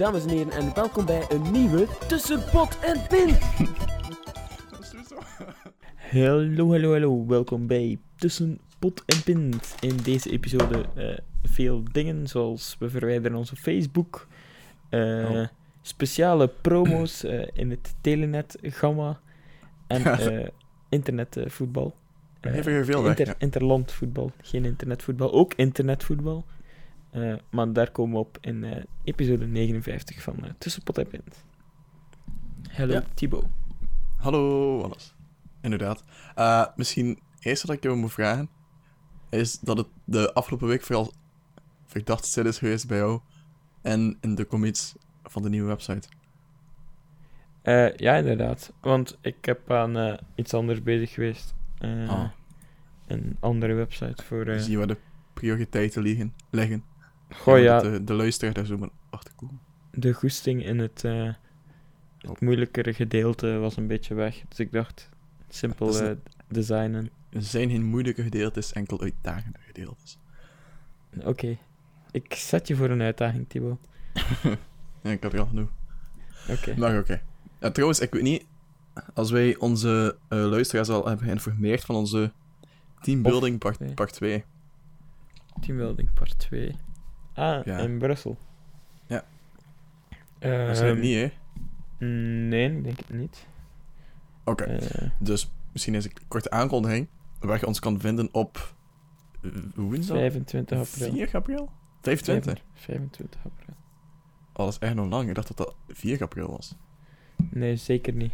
Dames en heren, en welkom bij een nieuwe Tussen Pot en Pint. Hallo, hallo, hallo. Welkom bij Tussen Pot en Pint. In deze episode eh, veel dingen, zoals we verwijderen onze Facebook, eh, Oh. speciale promo's eh, in het Telenet-gamma en eh, internetvoetbal. Even veel weg. Inter, interlandvoetbal, geen internetvoetbal. Ook internetvoetbal. Eh, maar daar komen we op in eh, episode 59 van eh Tussen Pot en Pint. Hallo, Ja. Thibaut. Hallo, alles. Inderdaad. Misschien eerst wat ik je moet vragen, is dat het de afgelopen week vooral verdacht stil is geweest bij jou en in de commits van de nieuwe website. Ja, inderdaad. Want ik heb aan iets anders bezig geweest. Ah. Een andere website voor... Zie je waar de prioriteiten liggen. leggen. Goh, ja, De, de luisteraar daar zo maar achter komen. de goesting in het, Oh. het moeilijkere gedeelte was een beetje weg. Dus ik dacht, simpel is eh, een- designen. Er zijn geen moeilijke gedeeltes, enkel uitdagende gedeeltes. Oké. Ik zet je voor een uitdaging. Ja, ik heb er al genoeg. Oké. Maar oké. Ja, trouwens, ik weet niet, als wij onze eh, luisteraars al hebben geïnformeerd van onze teambuilding part, part 2. Teambuilding part 2. Ah, Ja. in Brussel. Ja. Ehm, Waarschijnlijk niet, hè? Nee, ik denk het niet. Oké. Eh, Dus misschien is een korte aankondiging waar je ons kan vinden op eh, woensdag 25 april. 4 april? 25? 25 april. Oh, dat is echt nog lang. Ik dacht dat dat 4 april was. Nee, zeker niet.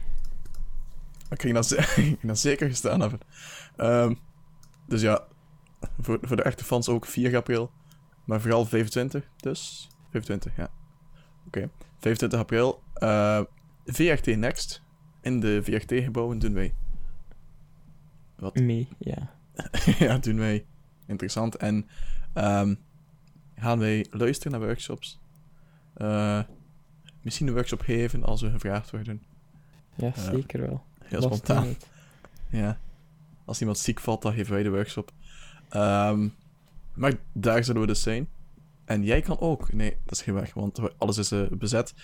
Ik ging dat, ik dat zeker gestaan hebben. Ehm, dus ja, voor, voor de echte fans ook 4 april. Maar vooral 25, dus. 25, ja. Oké. 25 april. eh, VRT Next. In de VRT-gebouwen doen wij. Wat? Nee, ja. ja, doen wij. Interessant. En ehm, gaan wij luisteren naar workshops. Eh, misschien een workshop geven als we gevraagd worden. Ja, Eh, zeker wel. Heel spontaan. Ja. Als iemand ziek valt, dan geven wij de workshop. Ehm, maar daar zullen we dus zijn. En jij kan ook. Nee, dat is geen weg, want alles is eh, bezet.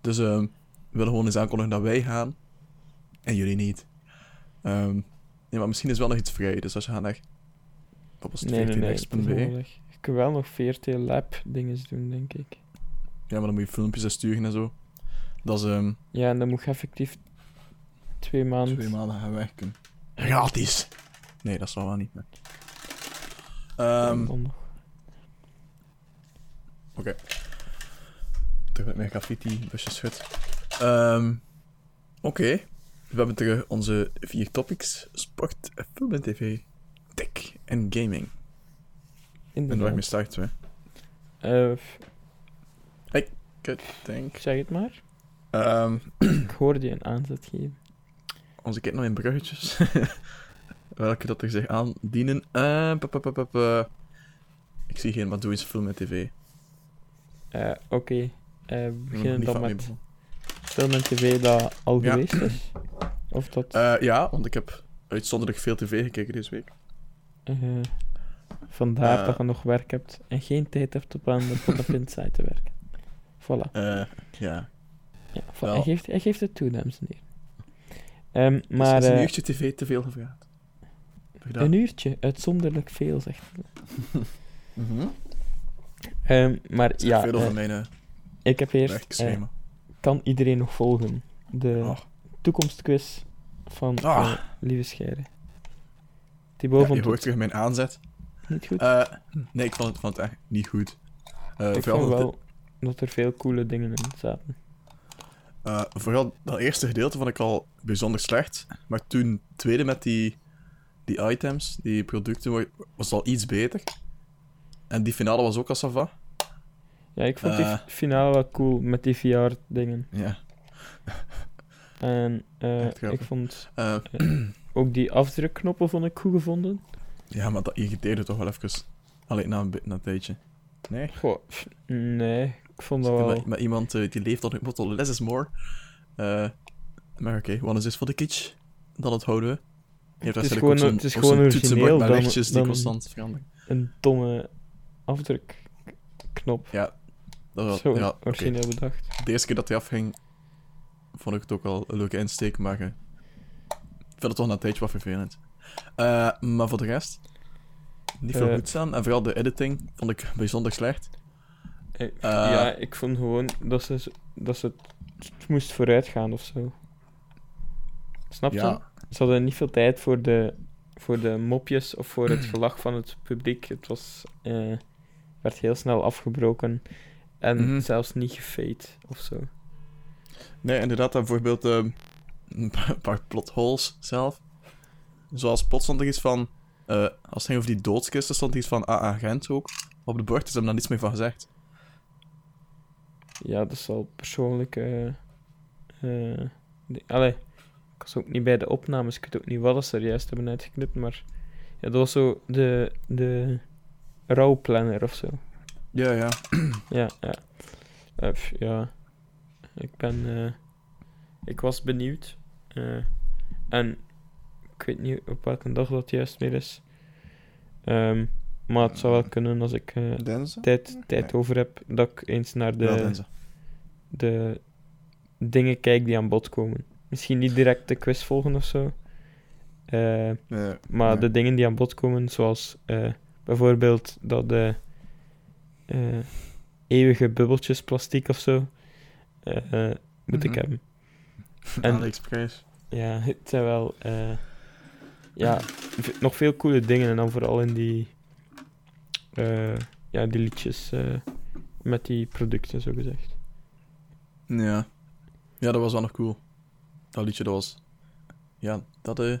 Dus ehm, we willen gewoon eens aankondigen dat wij gaan. En jullie niet. Ehm, nee, maar misschien is wel nog iets vrij. Dus als je gaat naar... Wat was? Nee, nee, nee. het is 14next.be? allemaal weg. Je kunt wel nog VRT Lab dingen doen, denk ik. Ja, maar dan moet je filmpjes en sturen en zo. Dat is ehm Ja, en dan moet je effectief twee maanden... twee maanden gaan werken. Gratis! Nee, dat zal wel niet. Nee. Ehm, dan nog. terug met mijn graffiti, busjes schut. Ehm Oké. We hebben terug onze vier topics. Sport, film en tv, tech en gaming. Ik ben waar ik mee Inderdaad. start, hè. Eh, f- Ik denk... zeg het maar. Ik hoorde je een aanzet geven. onze kijk nog in bruggetjes. Welke dat er zich aandienen. Eh. Ik zie geen, maar doe eens film tv. Eh, Oké. Eh, we Ik ben nog beginnen niet dan met film en tv dat al Ja. geweest is. Of dat... Ja, want ik heb uitzonderlijk veel tv gekeken deze week. vandaar dat je nog werk hebt en geen tijd hebt om aan de Pint site te werken. Voilà. Ja. Ja, voilà. Hij, geeft, hij geeft het toe, dames en heren. Ehm, Maar, is een uurtje tv te veel gevraagd? Een uurtje, uitzonderlijk veel, zegt hij. Mhm. Ehm, maar Zeg ja, veel eh, over mijn eh, ik heb eerst... eh, werkschema. kan iedereen nog volgen? De Oh. toekomstquiz van Ah. Lieve Scheire. Thibaut Ja, je hoort terug mijn aanzet. niet goed. Eh, nee, ik vond het, vond het echt niet goed. Eh, ik vooral, vond dat- wel dat er veel coole dingen in zaten. eh, vooral dat eerste gedeelte vond ik al bijzonder slecht. Maar toen het tweede met die, die items, die producten, wa- was al iets beter. En die finale was ook al sava. Ja, ik vond die Eh. finale wel cool met die VR-dingen. Ja. En eh, ik vond Eh, ook die afdrukknoppen vond ik goed gevonden. ja, maar dat irriteerde toch wel even. Alleen na een, na een tijdje. Nee? Goh, nee, ik vond dat wel... Met, met iemand die leeft op het motto less is more. Maar oké, one is this voor de kitsch. Dan het houden we. Het is gewoon- het is gewoon origineel dan- die dan- constant veranderen. Een domme afdrukknop. Ja, dat was, Zo ja, origineel bedacht. De eerste keer dat hij afging, vond ik het ook wel een leuke insteek, maar eh, ik vind het toch na een tijdje wat vervelend. Eh, maar voor de rest, niet veel Eh. goed staan. En vooral de editing vond ik bijzonder slecht. Ja, ik vond gewoon dat ze, dat ze het, het moest vooruit gaan of zo. Snap je? Ja, Ze hadden niet veel tijd voor de, voor de mopjes of voor het gelach van het publiek. Het was, eh, werd heel snel afgebroken en Mhm. zelfs niet gefade of zo. nee, inderdaad, en bijvoorbeeld eh, een paar- een paar plot holes zelf. Zoals plots stond er iets van, eh, als het ging over die doodskisten, stond er iets van ah, agent ook. Op de bord is hem daar niets meer van gezegd. Ja, dat is al persoonlijk. eh eh, allee, ik was ook niet bij de opnames. Ik weet ook niet wat ze er juist hebben uitgeknipt, maar ja, dat was zo de, de rouwplanner of zo. Ja, ja. Ja, ja. Eh, pff, ja. Ik ben... eh, ik was benieuwd. Eh, en ik weet niet op welke dag dat juist weer is. Ehm, maar het zou wel kunnen als ik eh, tijd, tijd over heb, dat ik eens naar de, de dingen kijk die aan bod komen. Misschien niet direct de quiz volgen of zo. Eh, maar nee. de dingen die aan bod komen, zoals eh, bijvoorbeeld dat de eh, eeuwige bubbeltjes plastic of zo, moet ik Mhm. hebben. en- AliExpress. Ja, het zijn wel ja, nog veel coole dingen en dan vooral in die, ja, die liedjes met die producten, zo gezegd. Ja. Ja, dat was wel nog cool. Dat liedje, dat was... Ja, dat eh,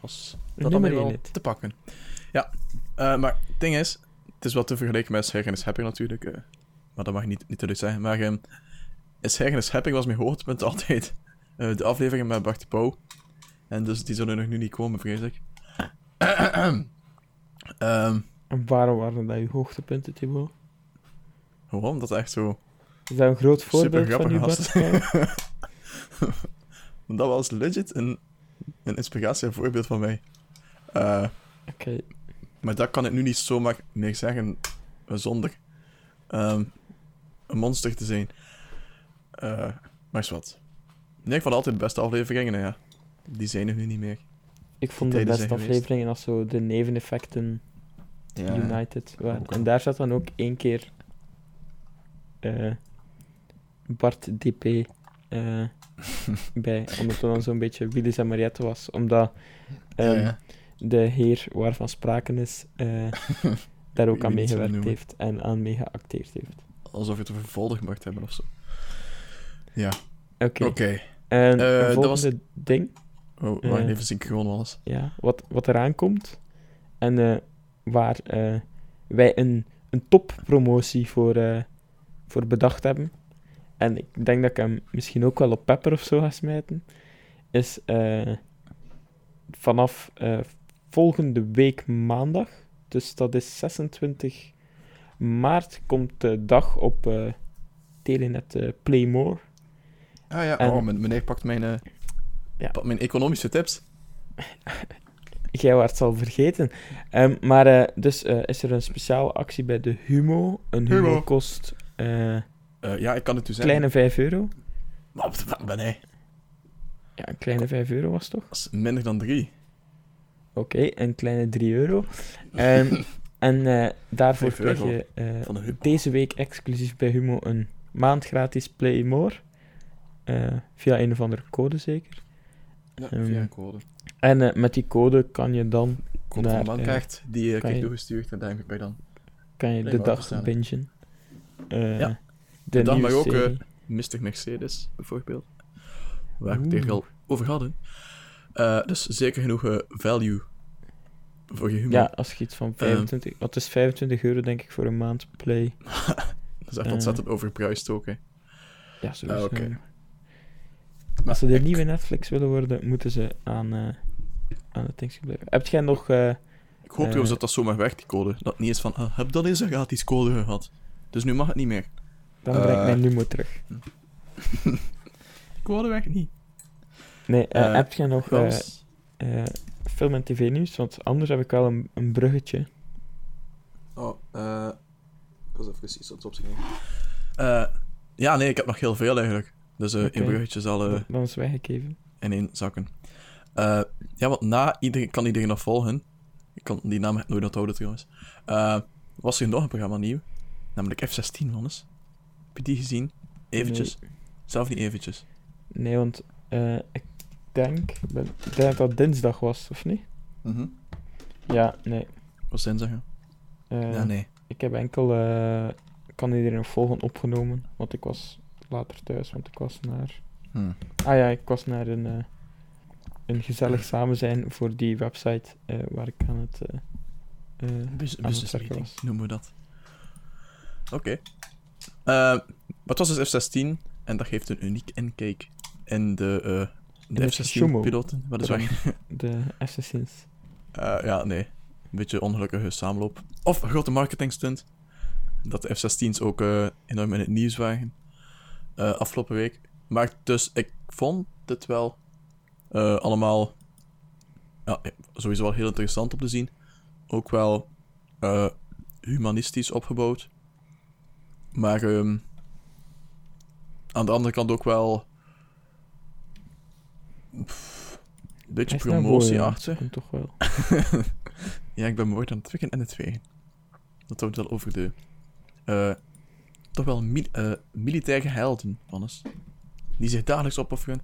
was... Dat had mij wel te pakken. Ja, eh, maar het ding is... Het is wel te vergelijken met Schergen is Happy natuurlijk. eh, maar dat mag niet, niet te leuk zeggen. Maar um, Schergen is Happy was mijn hoogtepunt altijd. de afleveringen met Bart de Pauw. En dus die zullen nog nu niet komen, vrees ik. En waarom waren dat je hoogtepunten, Thibaut? gewoon, omdat het echt zo... Is dat een groot voorbeeld van je. Bart? dat was legit een, een inspiratie en voorbeeld van mij. Eh, Oké, maar dat kan ik nu niet zomaar meer zeggen zonder ehm, een monster te zijn. Eh, maar is wat. Nee, ik vond altijd de beste afleveringen, en ja. Die zijn er nu niet meer. ik vond de beste afleveringen als zo de neveneffecten United waren. Ook En daar zat dan ook één keer eh, Bart DP eh, bij, omdat het dan zo'n beetje Willis en Mariette was. Omdat Ja, ehm, ja. de heer waarvan sprake is eh, daar ook Ik aan meegewerkt heeft en aan mee geacteerd heeft. Alsof je het vervolgd mocht hebben of zo. Ja, Oké, oké. en Eh, het dat volgende ding, Oh, wacht Eh. even synchroon alles. ja, wat, wat eraan komt en eh, waar wij een, een toppromotie voor, voor bedacht hebben. En ik denk dat ik hem misschien ook wel op Pepper of zo ga smijten. Is eh, vanaf eh, volgende week maandag, dus dat is 26 maart, komt de dag op eh Telenet Playmore. Ah ja, En- oh, men- meneer pakt mijn, Ja. pakt mijn economische tips. Jij wordt het al vergeten. Ehm, maar dus is er een speciale actie bij de Humo. Een Humo, Humo. kost Eh, ja, ik kan het u zeggen. kleine 5 euro. Maar wat, ben hij? Ja, een kleine 5 euro was toch? Dat is minder dan drie. Oké, een kleine 3 euro. Ehm, en eh, daarvoor krijg je Humo. deze week exclusief bij Humo een maand gratis Playmore. Eh via een of andere code zeker. Ja, Ehm, via een code. En met die code kan je dan, Komt naar, een bankkaart, die je je- toegestuurd en daar kan je dan kan je de dag bingen. Ja. De, nieuwe maar ook, eh, serie. Mr. Mercedes, bijvoorbeeld. Waar we het al over hadden. Eh, dus zeker genoeg eh, value voor je humor. Ja, als je iets van 25... Wat is 25 euro, denk ik, voor een maand play? Dat is echt Eh. ontzettend overprijsd ook, hè. Ja, sowieso. Ah, oké. Als ze de ik- nieuwe Netflix willen worden, moeten ze aan, eh aan het ding blijven. Heb jij nog... eh, Ik hoop trouwens Eh. dat dat zomaar weg, die code. Dat het niet is van, ah, heb dan eens een gratis code gehad. Dus nu mag het niet meer. Dan breng ik Eh. mijn Numo terug. Code weg niet. Nee, eh, Eh, heb jij nog eh, eh, film- en tv-nieuws? Want anders heb ik wel een, een bruggetje. Oh, eh... Ik was even precies aan het opschrijven. Eh, ja, nee, ik heb nog heel veel eigenlijk. Dus eh één bruggetje zal eh, Dan is weggegeven. in één zakken. Eh, ja, want na iedereen kan iedereen nog volgen. Ik kan die naam nooit onthouden trouwens. Eh, was er nog een programma nieuw? Namelijk F16, Wannes. Heb je die gezien? Eventjes. Zelf niet eventjes. Nee, want eh, ik denk, ik ben- ik denk dat dat dinsdag was, of niet? Mhm. Ja, nee. Wat zijn zeggen? Eh, ja, nee. Ik heb enkel, eh, kan iedereen volgen opgenomen, want ik was later thuis, want ik was naar... Hm. Ah ja, ik was naar een, eh, een gezellig samen zijn voor die website waar ik aan het... Bus aan business het meeting, was. noemen we dat. Oké. Maar het was dus F-16 en dat geeft een uniek inkijk in de, eh de Sumo. F-16-piloten. Wat is waar? De Assassins. Eh, ja, nee. Een beetje ongelukkige samenloop. Of een grote marketing stunt. Dat de F-16's ook eh, enorm in het nieuws waren. eh, afgelopen week. Maar dus, ik vond het wel eh, allemaal ja, sowieso wel heel interessant om te zien. Ook wel eh, humanistisch opgebouwd. Maar ehm, aan de andere kant ook wel pff, een beetje promotieachtig. Komt toch wel. Ja, ik ben mooi aan het en het vegen. Dat houdt wel over de... eh, toch wel mil- eh, militaire helden, Wannes. Die zich dagelijks opofferen.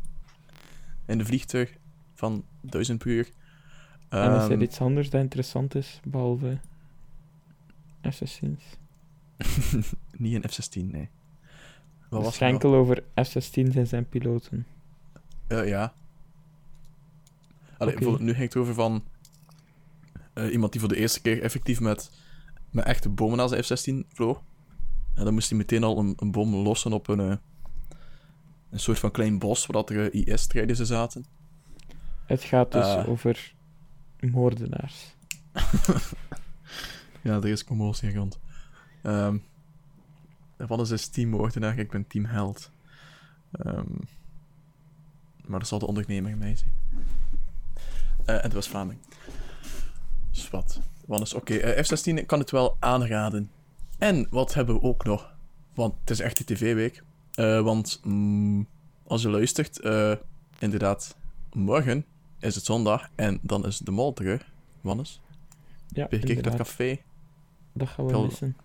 In de vliegtuig van 1000 per uur. en is er Ehm, iets anders dat interessant is, behalve Assassins? niet een F-16, nee. Wat was is er nog? enkel over F-16's en zijn piloten. Eh, ja. Allee, voor- nu ging het over van eh, iemand die voor de eerste keer effectief met, met echte bomen naar zijn F-16 vloog. En dan moest hij meteen al een, een bom lossen op een, eh, een soort van klein bos waar dat er IS-strijders zaten. Het gaat dus over moordenaars. Ja, er is commotie rond. Ehm wat is dus team moordenaar? Ik ben team held. Ehm, maar dat zal de ondernemer mij zijn. Eh, en het was Vlaming. Swat. Wat is oké. eh, F-16 ik kan het wel aanraden. En wat hebben we ook nog? Want het is echt die tv-week. Eh, want mm, als je luistert, inderdaad, morgen is het zondag en dan is de mol terug. Wannes? Ja, je gekeken naar het café? Dat gaan we missen.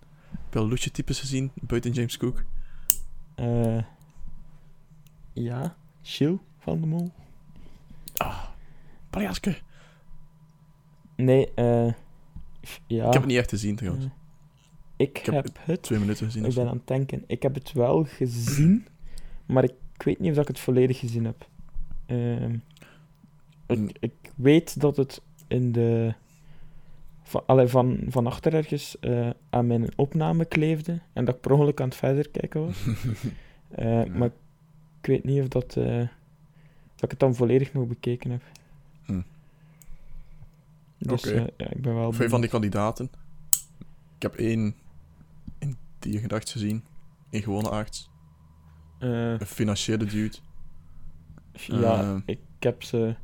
Al loesje types gezien buiten James Cook? Eh, ja, Chill van de Mol. Ah, Paljaske. Nee, eh... ja. Ik heb het niet echt gezien trouwens. eh, ik, heb heb het... Twee minuten gezien. Ik ben aan het denken. Ik heb het wel gezien, maar ik weet niet of ik het volledig gezien heb. Ehm, ik, ik weet dat het in de... Van, allee, van, van achter ergens eh, aan mijn opname kleefde en dat ik per ongeluk aan het verder kijken was. Eh, Maar ik weet niet of dat, eh, dat ik het dan volledig nog bekeken heb. Hm. Dus Oké. ja, ik ben wel Veel van die kandidaten. Ik heb één in diergedacht gezien. Een gewone arts. Een financiële dude. Ja, ik heb ze.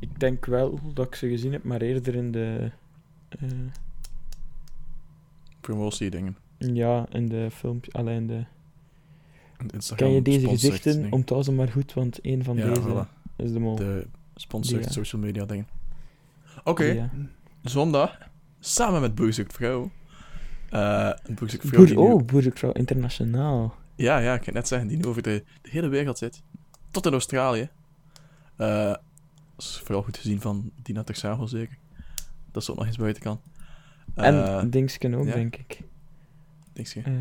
Ik denk wel dat ik ze gezien heb, maar eerder in de. eh, Promotie dingen. ja, in de filmpje. Alleen de. Instagram Ken je deze gezichten? Onthoud ze maar goed, want een van Ja, deze voilà. is de mol. De sponsored ja. social media dingen. Oké, Ja. zondag. Samen met Boerzoekt Vrouw. Eh Vrouw Boer, nu- oh, Boerzoekvrouw Internationaal. Ja, ja, ik kan net zeggen, die nu over de, de hele wereld zit. Tot in Australië. Eh, is vooral goed gezien van Dina Tersagel, zeker. Dat ze ook nog eens buiten kan. en Eh, Dingsken ook, ja. denk ik. niks ge- Eh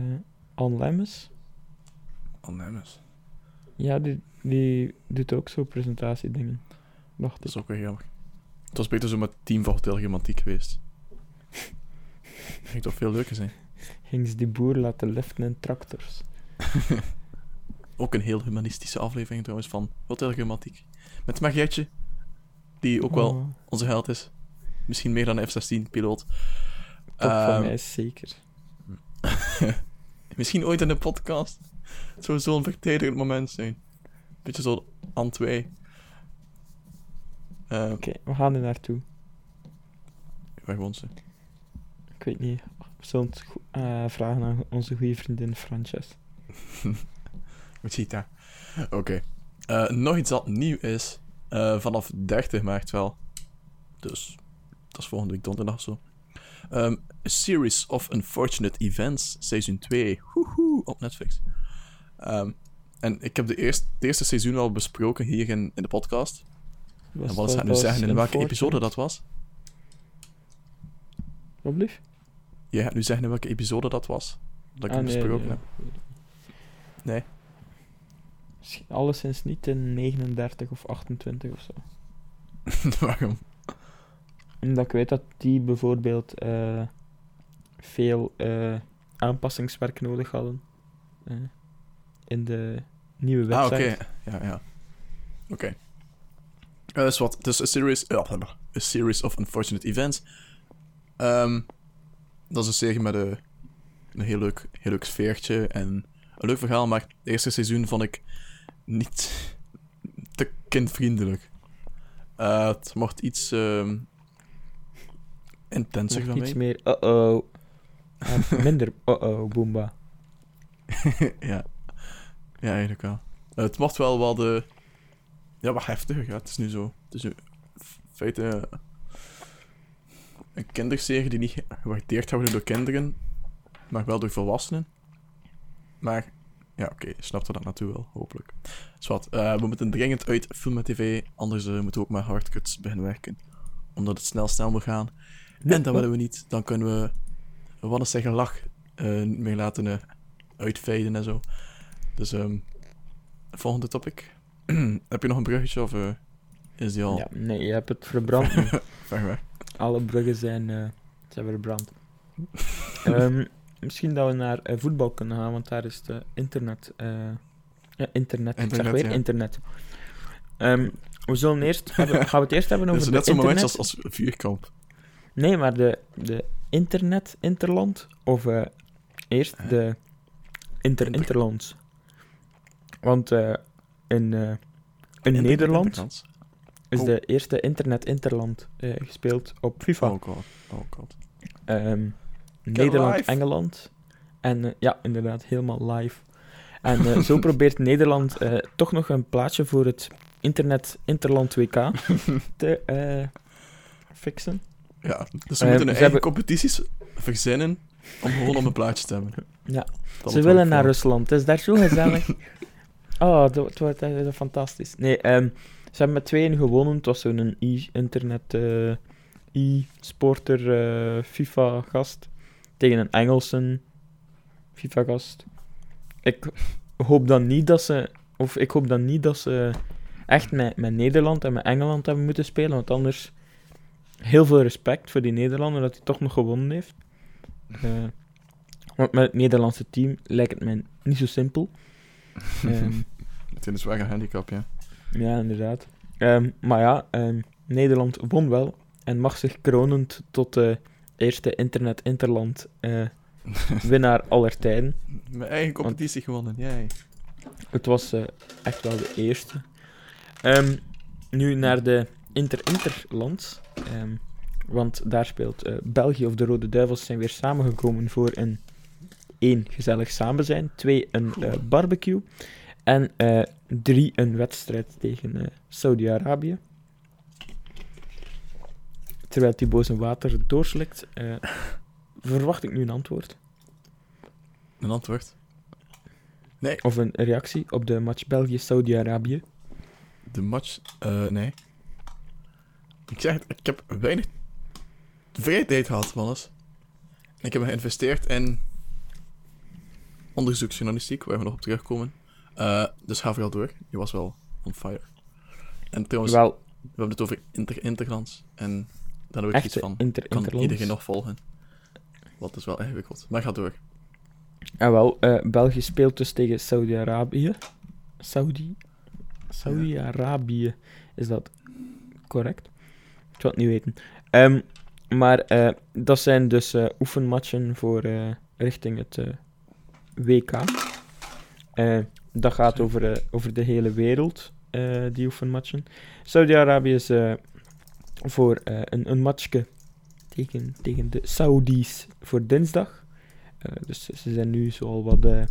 dat is- Ja, die, die doet ook zo presentatiedingen. Dacht dat ik. is ook weer jammer. Het was beter zo met Team van Hotel Romantiek geweest. Dat ging toch veel leuker zijn. ging ze die boer laten liften in tractors. Ook een heel humanistische aflevering trouwens van Hotel Grammatiek. Met Marietje, die ook wel Oh, onze held is. Misschien meer dan een F-16-piloot. top van Ehm, mij is zeker. Misschien ooit in een podcast. Het zou zo'n vertederend moment zijn. Beetje zo aan twee. Eh Oké, we gaan er naartoe. waar woont ze? Ik weet niet. We zullen het eh, vragen aan onze goede vriendin Frances. Wat ziet daar? Oké. Eh, nog iets dat nieuw is. Eh, vanaf 30 maart wel. Dus, dat is volgende week donderdag zo. A Series of Unfortunate Events, seizoen 2. Woehoe, op Netflix. Ehm, en ik heb de eerste, het eerste seizoen al besproken hier in, in de podcast. Was en wat gaat nu zeggen in welke episode dat was? Wat blieft? Jij gaat nu zeggen in welke episode dat was. Dat ik Ah, hem nee, besproken nee. heb. Nee. Alleszins niet in 39 of 28 of zo. Waarom? Omdat ik weet dat die bijvoorbeeld eh, veel eh, aanpassingswerk nodig hadden. eh, in de nieuwe Ah, website. oké. Ja, ja. Oké. Eh, is wat. Dus a series, a series of unfortunate events. Ehm, dat is een serie met een, een heel, leuk, heel leuk sfeertje en een leuk verhaal, maar het eerste seizoen vond ik niet te kindvriendelijk. Eh, het mocht iets ehm, intenser van iets meer uh-oh. Ah, minder uh-oh, Boomba. ja. ja, eigenlijk wel. Eh, het mocht wel wat, eh ja, wat heftiger. Ja. Het is nu zo. Het is nu in feite een kinderserie die niet ge- gewaardeerd wordt door kinderen, maar wel door volwassenen. Maar, ja, oké, je snapt er dat naartoe wel, hopelijk. Zwat, eh we moeten dringend uit film en tv, anders eh, moeten we ook met hardcuts beginnen werken. Omdat het snel snel moet gaan. En dat willen we niet. Dan kunnen we, wat is zeggen, lach niet meer laten uitfaden en zo. Dus, ehm volgende topic. Heb je nog een bruggetje of is die al Ja, nee, je hebt het verbrand. Alle bruggen zijn, zijn verbrand. Ehm, misschien dat we naar eh, voetbal kunnen gaan, want daar is het internet. eh, ja, internet. ik zeg Internet, weer ja. internet. Ehm, we zullen eerst hebben, gaan we het eerst hebben over is de net zo'n moment internet. als, als vuurkamp. Nee, maar de, de internet-interland. Of eh, eerst de inter-interlands. Want in, in Nederland is Oh. de eerste internet-interland gespeeld op FIFA. Oh god, oh god. Ehm. Nederland-Engeland. En eh, ja, inderdaad, helemaal live. En eh, zo probeert Nederland eh, toch nog een plaatsje voor het internet-interland WK te fixen. Ja, dus ze moeten hun eigen hebben- competities verzinnen om gewoon op een plaatje te hebben. Ja. Dat Ze willen naar. Rusland. Het is daar zo gezellig. oh, dat, het wordt fantastisch. Nee, ehm, ze hebben met tweeën gewonnen. Het was zo'n e-internet, eh, e-sporter, FIFA-gast. Tegen een Engelse FIFA-gast. Ik hoop dan niet dat ze... Of ik hoop dan niet dat ze echt met, met Nederland en met Engeland hebben moeten spelen. Want anders... Heel veel respect voor die Nederlander dat hij toch nog gewonnen heeft. Eh, want met het Nederlandse team lijkt het mij niet zo simpel. Ehm, Het is een zware handicap, ja. ja, inderdaad. Ehm, maar ja, ehm, Nederland won wel en mag zich kronend tot de eerste internet-interland eh, winnaar aller tijden. Mijn eigen competitie gewonnen, jij. Het was eh, echt wel de eerste. Ehm, nu naar de inter-interlands. Ehm, want daar speelt eh, België of de Rode Duivels zijn weer samengekomen voor een één gezellig samen zijn, twee een barbecue en eh, drie een wedstrijd tegen Saudi-Arabië. Terwijl Thibaut zijn water doorslikt, eh, verwacht ik nu een antwoord. Een antwoord. Of een reactie op de match België-Saudi-Arabië. De match, eh, nee. Ik zeg het, ik heb weinig vrije tijd gehad, mannes. Ik heb geïnvesteerd in onderzoeksjournalistiek, waar we nog op terugkomen. Eh, dus ga vooral door. Je was wel on fire. En trouwens, Wel, we hebben het over inter. En daar heb ik iets van. inter Kan iedereen nog volgen? Wat is wel ingewikkeld. Maar ga door. En wel, eh, België speelt dus tegen Saudi-Arabië. Saudi? Saudi-Arabië. Is dat correct? Ik zou het niet weten. Ehm, maar eh, dat zijn dus eh, oefenmatchen voor richting het WK. Dat gaat over, over de hele wereld, die oefenmatchen. Saudi-Arabië is voor eh, een, een matchje tegen, tegen de Saudis voor dinsdag. Eh, dus ze zijn nu zoal wat eh,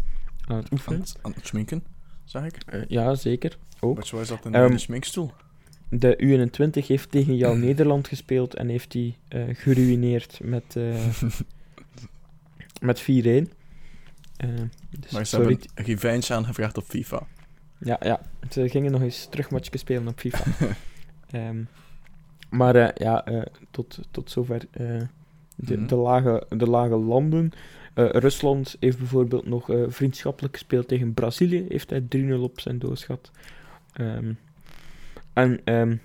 aan het oefenen. aan het schminken, zag ik. Ja, zeker. Ook. Maar zo is dat in Ehm, de schminkstoel. De U21 heeft tegen jouw Nederland gespeeld en heeft die geruineerd met, met 4-1. Eh, dus Maar ze sorry. hebben een revenge aangevraagd op FIFA. Ja, ja, ze gingen nog eens terugmatchje spelen op FIFA. Ehm, maar eh, ja, eh, tot, tot zover eh, de, Mhm. de, lage, de lage landen. Rusland heeft bijvoorbeeld nog vriendschappelijk gespeeld tegen Brazilië. Heeft hij 3-0 op zijn doos gehad. Ehm, en ehm,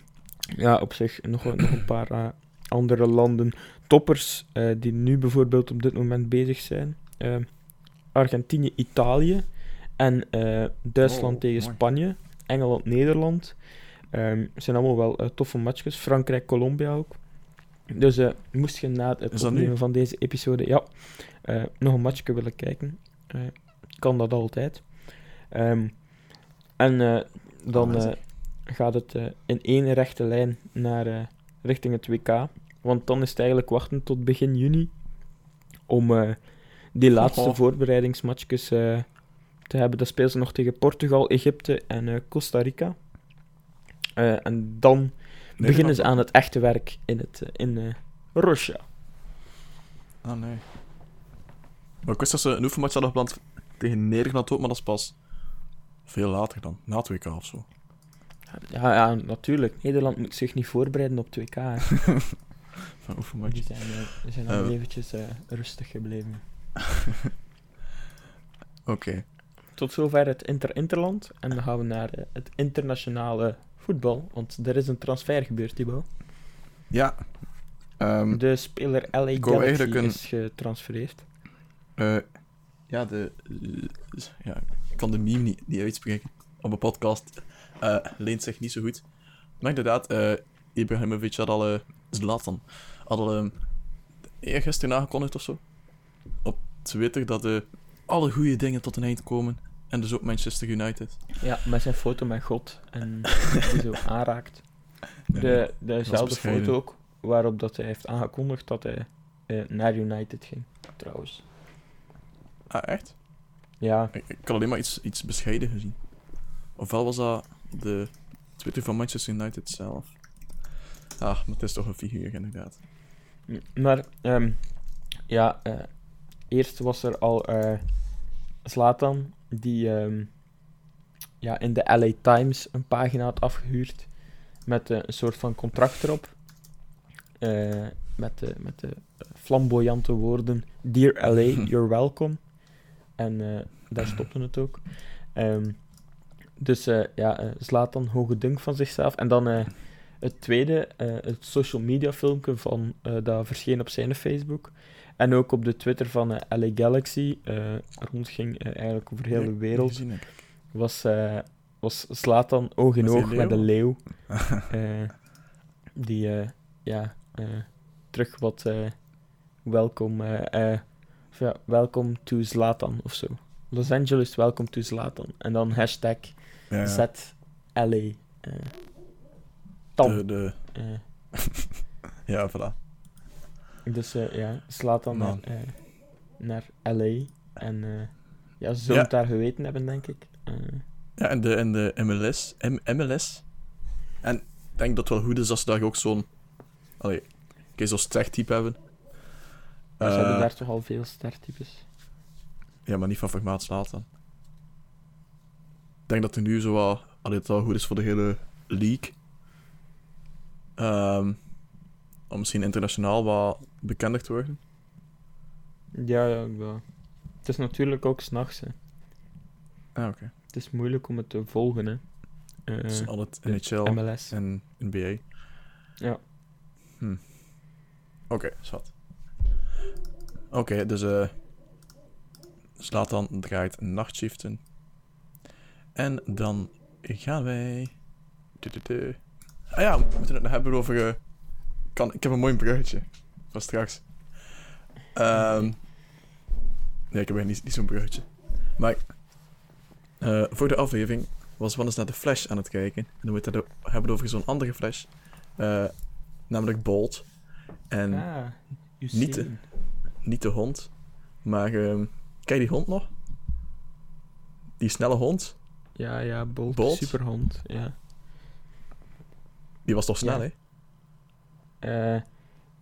ja, op zich nog, nog een paar andere landen. Toppers die nu bijvoorbeeld op dit moment bezig zijn. Ehm, Argentinië, Italië. En Duitsland Oh, tegen mooi. Spanje. Engeland, Nederland. Ehm zijn allemaal wel eh, toffe matchjes. Frankrijk, Colombia ook. Dus eh, moest je na het opnemen van deze episode ja, eh, nog een matchje willen kijken, kan dat altijd. Ehm, en dan gaat het in één rechte lijn naar richting het WK. Want dan is het eigenlijk wachten tot begin juni om die laatste Oh. voorbereidingsmatchjes te hebben. Dat spelen ze nog tegen Portugal, Egypte en Costa Rica. Eh, en dan beginnen ze aan het echte werk in, het, eh, in eh Russia. Ah, nee. Maar ik wist dat ze een oefenmatch hadden gepland tegen Nederland ook, maar dat is pas veel later dan. Na het WK of zo. Ja, ja, natuurlijk. Nederland moet zich niet voorbereiden op 2K. hè. Van oefenmatch. Die zijn, die zijn al eventjes rustig gebleven. Oké. Tot zover het Inter-Interland. En dan gaan we naar het internationale voetbal. Want er is een transfer gebeurd, Thibaut. Ja. Ehm, De speler LA Galaxy een- is getransfereerd. eh, ja, de... ja, ik kan de meme niet, niet uitspreken. Op een podcast eh, leent zich niet zo goed. Maar inderdaad, eh Ibrahimovic had al... eh Zlatan had al... ehm eergisteren aangekondigd of zo. Op Twitter dat alle goede dingen tot een eind komen. En dus ook Manchester United. Ja, met zijn foto met God. En die zo aanraakt. De, dezelfde foto ook, waarop dat hij heeft aangekondigd dat hij eh, naar United ging, trouwens. Ah, echt? Ja, Ik, ik had alleen maar iets, iets bescheiden gezien. Ofwel was dat de Twitter van Manchester United zelf. Ah, maar het is toch een figuur, inderdaad. Maar, ehm, ja, eh, eerst was er al eh Zlatan, die ehm, ja, in de LA Times een pagina had afgehuurd met eh, een soort van contract erop. Eh, met de, met de flamboyante woorden: Dear LA, you're welcome. En eh, daar stopte het ook. Ehm, dus eh, ja, eh, Zlatan, hoge dunk van zichzelf. En dan eh, het tweede, eh, het social media filmpje van, eh, dat verscheen op zijn Facebook. En ook op de Twitter van eh, LA Galaxy, eh rondging eh, eigenlijk over heel de wereld, was, was Zlatan oog in oog met een leeuw. die, ja, terug wat welkom, of ja, welcome to Zlatan of zo. Los Angeles, welcome to Zlatan. En dan hashtag Ja. ZLA. Tam. De, de, ja, voilà. Dus eh, ja, slaat dan naar, eh, naar LA. En eh, ja, ze zullen Ja. het daar geweten hebben, denk ik. Ja, en de, en de MLS. M MLS. En ik denk dat het wel goed is als ze daar ook zo'n... Allee, zo'n stertype hebben. maar ze hebben daar toch al veel stertypes. Ja, maar niet van formaat Zlatan. Ik denk dat er nu zo wat... Allee, het wel goed is voor de hele league. Om misschien internationaal wat bekender te worden. Ja, ja, ja. Het is natuurlijk ook s'nachts, hè. Ah, oké. Het is moeilijk om het te volgen, hè. Eh, Dus al het NHL MLS. en NBA. Ja. Hm. Oké, zwart. Oké, dus eh Zlatan draait nachtshiften. En dan gaan wij... Ah ja, we moeten het nog hebben over... eh, kan, ik heb een mooi bruggetje. Voor straks. Ehm nee, ik heb niet, niet zo'n bruggetje. Maar... eh, voor de aflevering was Wannes naar de Flash aan het kijken. En dan moeten we het hebben over zo'n andere Flash. eh, namelijk Bolt. En Ah, Niet, Usain. niet de hond. Maar... ehm ken je die hond nog? Die snelle hond? Ja, ja, Bolt, Bolt? superhond. Ja. Die was toch snel, Ja. hè? Eh,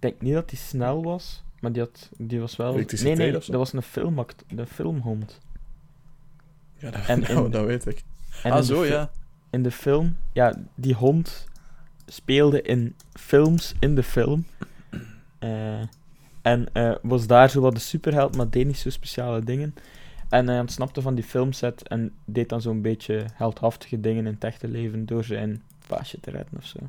denk niet dat hij snel was, maar die, had, die was wel... Nee, nee, dat was een, filmact, een filmhond. Ja, dat, En nou, in- dat weet ik. En ah, zo, ja. In de film, ja, die hond speelde in films in de film. Eh, en eh, was daar zo wat de superheld, maar deed niet zo speciale dingen. En hij ontsnapte van die filmset en deed dan zo'n beetje heldhaftige dingen in het echte leven door zijn paasje te redden of zo.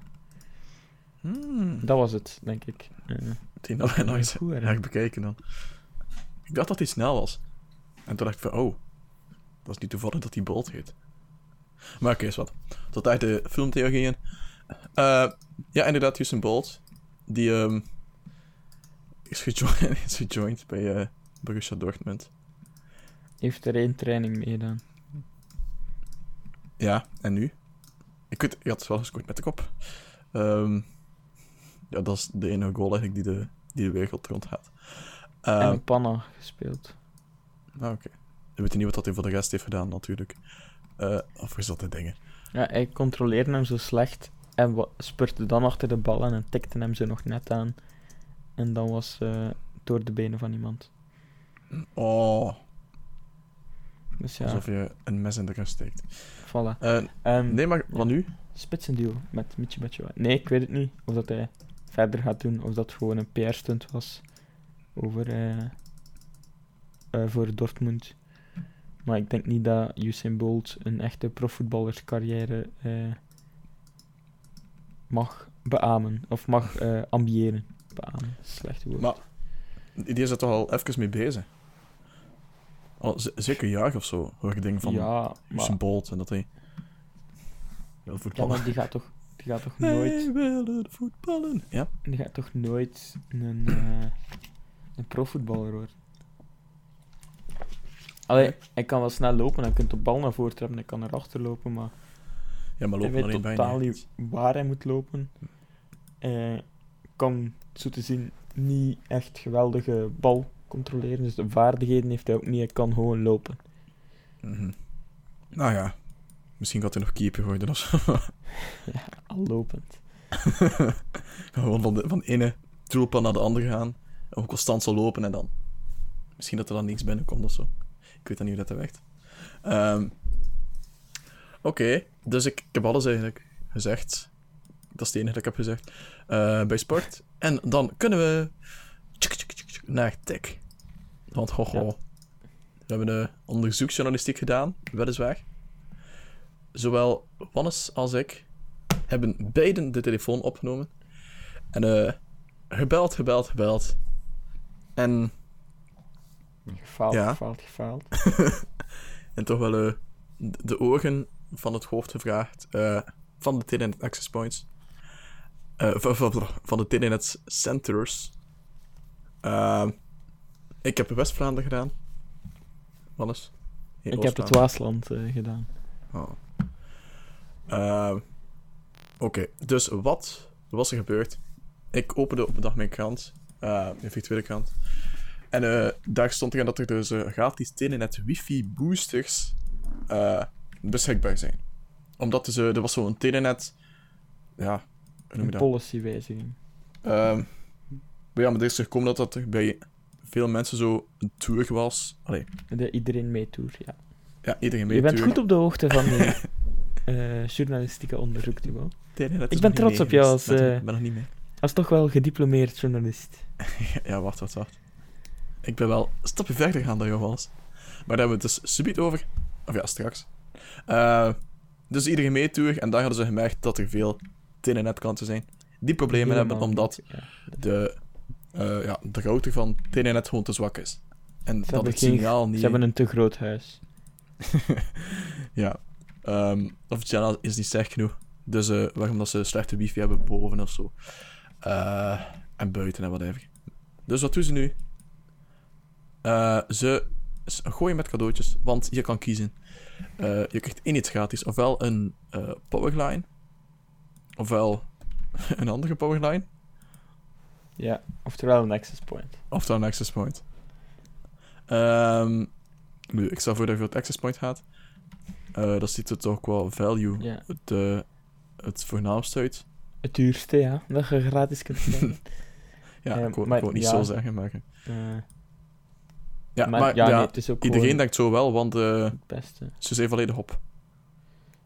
Hmm. Dat was het, denk ik. Eh, Die nog, nog eens goed, ik bekijken dan. Ik dacht dat hij snel was. En toen dacht ik van, oh, dat is niet toevallig dat hij Bolt heet. Maar oké, is wat. Tot uit de filmtheorieën. Eh, ja, inderdaad, Usain Bolt. Die ehm, is, gejoind, is gejoind bij eh Borussia Dortmund. heeft er één training mee gedaan. Ja, en nu? Ik weet, je had het wel gescoord met de kop. Ehm, ja, dat is de enige goal eigenlijk die de, die de wereld rondgaat. en Ehm panna gespeeld. Ah, oké. We weten niet wat dat hij voor de rest heeft gedaan, natuurlijk. Eh of is dat de dingen? Ja, hij controleerde hem zo slecht en spurte dan achter de bal en tikte hem zo nog net aan. En dan was eh door de benen van iemand. Oh, Dus ja, alsof je een mes in de rust steekt. voilà. Ehm nee, maar wat nu? Spitsenduo met Michi Batshuayi. Nee, ik weet het niet. Of dat hij verder gaat doen, of dat gewoon een PR-stunt was over, eh, eh, voor Dortmund. Maar ik denk niet dat Usain Bolt een echte profvoetballerscarrière eh, mag beamen. Of mag ambiëren. Beamen, slecht woord. Maar die is er toch al even mee bezig? Al zeker jaar of zo, hoor ik dingen van ja, maar, Usain Bolt en dat hij... ja, maar die gaat toch, die gaat toch nooit... Wij willen voetballen. Ja? Die gaat toch nooit een, eh een profvoetballer worden? Allee, hij kan wel snel lopen, hij kunt de bal naar voren trappen, hij kan erachter lopen, maar Ja, maar hij lopen weet alleen bijna totaal niet. waar hij moet lopen. Hij kan, zo te zien, niet echt geweldige bal controleren, dus de vaardigheden heeft hij ook niet, hij kan gewoon lopen. Mhm. Nou ja, misschien gaat hij nog keeper worden of zo. Al lopend. Gewoon van de, van ene tulpan naar de andere gaan. En constant zo lopen en dan... Misschien dat er dan niks binnenkomt of zo. Ik weet dan niet hoe dat werkt. Ehm, Oké, dus ik, ik heb alles eigenlijk gezegd. Dat is het enige dat ik heb gezegd. eh, bij sport. En dan kunnen we... naar tech. Want ho. Ja. We hebben de onderzoeksjournalistiek gedaan, weliswaar. Zowel Wannes als ik hebben beiden de telefoon opgenomen. En eh gebeld, gebeld, gebeld. En, Gefaald, Ja. gefaald, gefaald. en toch wel eh, de, de ogen van het hoofd gevraagd. eh, van de Telenet Access Points. Eh, van, van, van de Telenet Centers. Ehm, ik heb West-Vlaanderen gedaan. Wannes? Ik heb het. Waasland eh, gedaan. Oh. Ehm, Oké, dus wat was er gebeurd? Ik opende op een dag mijn krant, eh, mijn virtuele krant. En eh, daar stond erin dat er dus eh, gratis Telenet wifi boosters beschikbaar zijn. Omdat dus, er was zo'n Telenet... Ja, hoe noem je Een dat? policywijziging. Ehm, maar ja, maar er is gekomen dat dat er bij veel mensen zo een tour was. Allee, De iedereen meetour, ja. ja, iedereen mee Je bent tour. goed op de hoogte van die eh, journalistieke onderzoek, Thibaut. Telenet Ik ben trots mee op jou als, ben- eh, nog niet mee. Als toch wel gediplomeerd journalist. Ja, wacht, wacht, wacht. Ik ben wel een stapje verder gegaan dan jou was. Maar daar hebben we het dus subiet over. Of ja, straks. Eh, dus iedereen meetour. En daar hadden ze gemerkt dat er veel Telenet-klanten zijn. Die problemen hebben omdat ja. de, eh, ja, de router van Telenet gewoon te zwak is. En dat het geen- signaal niet... Ze hebben een te groot huis. ja. Ehm, of signaal is niet sterk genoeg. Dus eh waarom dat ze slechte wifi hebben boven of zo. Eh, en buiten en whatever. Dus wat doen ze nu? Eh, ze gooien met cadeautjes, want je kan kiezen. Je krijgt één iets gratis. Ofwel een powerline. Ofwel een andere powerline. Ja, oftewel een access point. Oftewel een access point. Ehm, nu, ik stel voor dat je voor het access point gaat. Eh, dat ziet er toch qua value Ja. het, eh, het voornaamste uit. Het duurste, ja, dat je gratis kunt krijgen. Ja, ik wou maar ik wou niet ja. zo zeggen, maar... Eh, Ja, maar, maar, ja, ja, nee, het is ook iedereen gewoon denkt zo wel, want eh, het beste. ze zijn volledig op.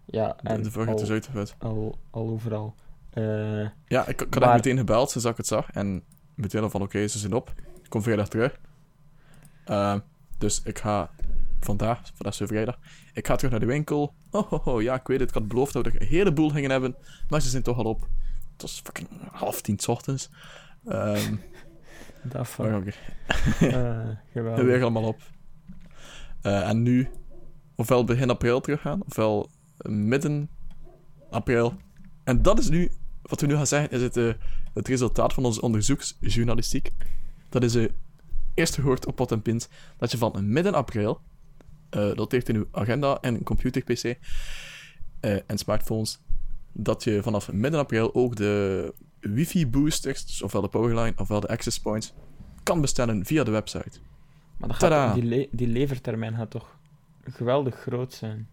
Ja, De, en de vraag is al, dus uitgeput. al, al overal. Eh, Ja, ik, ik had Maar- echt meteen gebeld sinds ik het zag. En meteen al van, oké, ze zijn op. Ik kom vrijdag terug. Eh, dus ik ga vandaag, vandaag is weer vrijdag, ik ga terug naar de winkel. Oh, oh, oh, ja, ik weet het, ik had beloofd dat we er een heleboel gingen hebben. Maar ze zijn toch al op. Het was fucking half tien 's ochtends. Ehm dat maar van. oké, eh weer geweldig. allemaal op. Eh, en nu, ofwel begin april teruggaan, ofwel midden april. En dat is nu, wat we nu gaan zeggen, is het, eh, het resultaat van onze onderzoeksjournalistiek. Dat is eh eerst gehoord op pot en pint dat je van midden april, eh dat heeft in uw agenda en computer-pc eh, en smartphones, dat je vanaf midden april ook de wifi-boosters, dus ofwel de powerline ofwel de access points, kan bestellen via de website. Maar dat gaat, die, le- die levertermijn gaat toch geweldig groot zijn.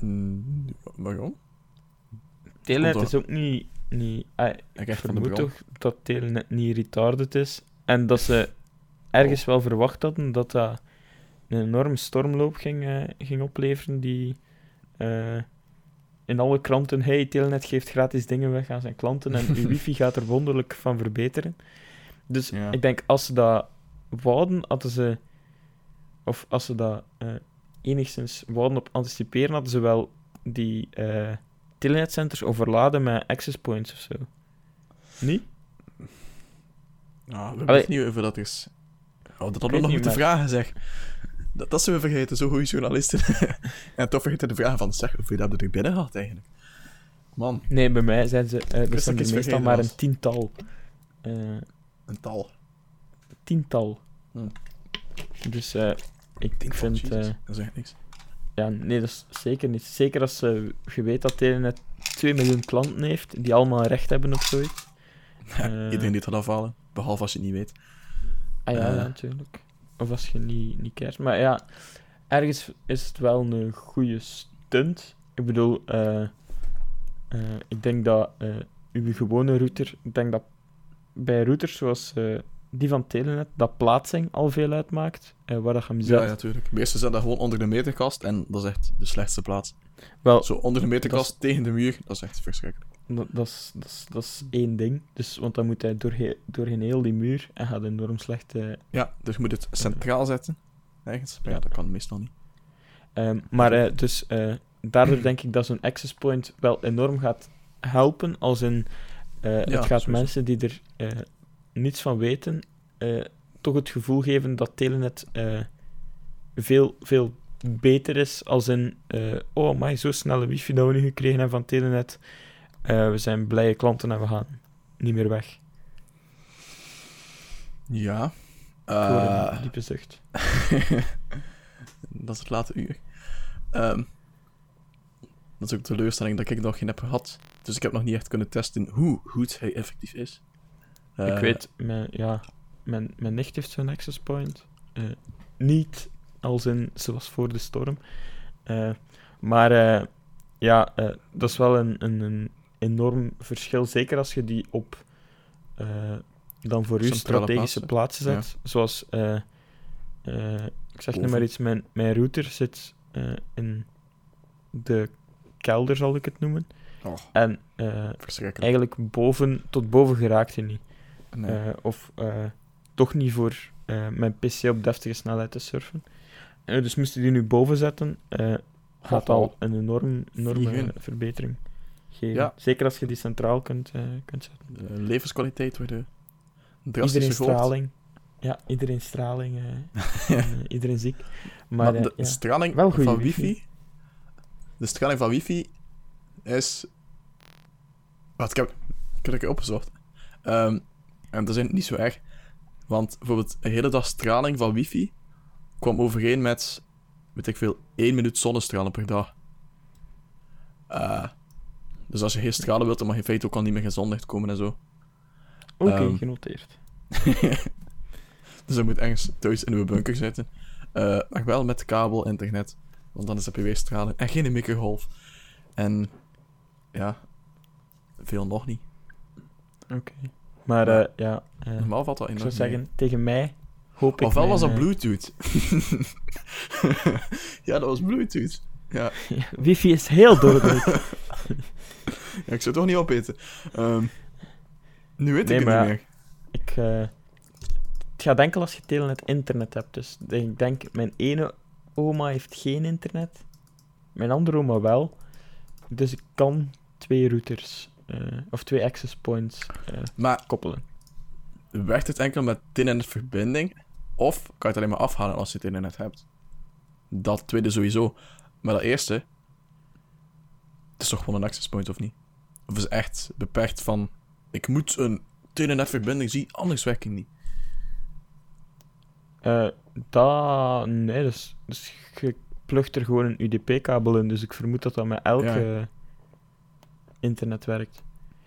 Mm, waarom? Telenet Komt is ook niet... niet ah, Ik vermoed toch dat Telenet niet retarded is. En dat ze ergens wel verwacht hadden dat dat een enorme stormloop ging, eh, ging opleveren die... eh, in alle kranten, hey, Telenet geeft gratis dingen weg aan zijn klanten en uw wifi gaat er wonderlijk van verbeteren. Dus Ja. ik denk, als ze dat wouden, hadden ze... Of als ze dat eh, enigszins wouden op anticiperen, hadden ze wel die telenetcenters overladen met access points of zo. Niet? Ja, we weten niet over dat is. Oh, dat hadden we nog moeten vragen, zeg. Dat, dat zijn we vergeten, zo goede journalisten. en toch vergeten de vragen van, zeg, hoeveel hebben we er binnen gehad eigenlijk? Man, Nee, bij mij zijn ze... dat dat zijn ik er iets meestal vergeten maar een tiental. Eh, een tal. tiental. Hmm. Dus eh, ik Tien vind... dat is echt niks. ja, nee, dat is zeker niet. Zeker als ze je weet dat Telenet 2 miljoen klanten heeft, die allemaal recht hebben op zoiets. eh. Iedereen die het gaat afhalen, behalve als je het niet weet. Ah ja, ja, natuurlijk. Of als je niet, niet kijkt. Maar ja, ergens is het wel een goede stunt. Ik bedoel, eh, eh, ik denk dat eh, uw gewone router, ik denk dat bij routers zoals die van Telenet, dat plaatsing al veel uitmaakt. waar dat je hem zet. Ja, ja, natuurlijk. Meestal zet dat gewoon onder de meterkast en dat is echt de slechtste plaats. Wel, Zo onder de meterkast tegen de muur, dat is echt verschrikkelijk. Dat, dat, is, dat, is, dat is één ding. Dus, want dan moet hij doorheen, doorheen heel die muur en gaat enorm slecht eh, Ja, dus je moet het centraal zetten. Ergens. Maar ja, dat kan meestal niet. Ehm, maar eh, dus eh, daardoor denk ik dat zo'n access point wel enorm gaat helpen. Als in, het gaat sowieso. mensen die er niets van weten, toch het gevoel geven dat Telenet veel, veel beter is. Als in, oh maar zo snelle wifi dat we nu gekregen hebben van Telenet. Eh, we zijn blije klanten en we gaan niet meer weg. Ja. Eh, een diepe zucht. dat is het late uur. Ehm, dat is ook de teleurstelling dat ik nog geen heb gehad. Dus ik heb nog niet echt kunnen testen hoe goed hij effectief is. ik Eh, weet, mijn, ja, mijn, mijn nicht heeft zo'n access point. Niet als in zoals voor de storm. Maar ja, dat is wel een, een, een enorm verschil. Zeker als je die op eh, dan voor u strategische plaatsen. plaatsen zet. Zoals, eh, eh, ik zeg nu maar iets, mijn, mijn router zit in de kelder, zal ik het noemen. Oh, En eigenlijk boven, tot boven geraakt hij niet. Nee. Of toch niet voor mijn PC op deftige snelheid te surfen. Dus moest je die nu boven zetten, gaat al een enorm, enorme verbetering geven. Ja. Zeker als je die centraal kunt, eh, kunt zetten. Levenskwaliteit wordt eh, drastisch Iedereen straling. ja, iedereen straling, eh, en, iedereen ziek. Maar, Maar, de ja. straling Wel van wifi. wifi... De straling van wifi is... Wat, ik heb, ik heb het opgezocht. Ehm, en dat is niet zo erg. Want bijvoorbeeld een hele dag straling van wifi kwam overeen met, weet ik veel, 1 minuut zonnestralen per dag. Eh, dus als je geen stralen wilt, dan mag je in feite ook al niet meer zonlicht komen en zo. Oké, ehm, genoteerd. Dus je moet ergens thuis in uw bunker zitten. Eh, maar wel met kabel, internet. Want dan is het weer stralen. En geen microgolf. En ja, veel nog niet. Oké. Maar Ja. eh, ja, eh, Normaal valt dat ik in. zou zeggen, tegen mij hoop ik... Ofwel was dat Bluetooth. ja, dat was Bluetooth. Ja, Wifi is heel dodelijk. ja ik zou het toch niet opeten. Ehm, nu weet Nee, ik het niet meer. ik, eh, het gaat enkel als je telenet internet hebt. Dus ik denk, mijn ene oma heeft geen internet. Mijn andere oma wel. Dus ik kan twee routers, eh, of twee access points eh, Maar koppelen. werkt het enkel met internetverbinding? Of kan je het alleen maar afhalen als je het internet hebt? Dat tweede sowieso. Maar dat eerste... Is toch gewoon een access point, of niet? Of is echt beperkt van... Ik moet een internetverbinding zien, anders werkt het niet. Eh dat... Nee, dus, dus je plugt er gewoon een UDP-kabel in. Dus ik vermoed dat dat met elk Ja. internet werkt.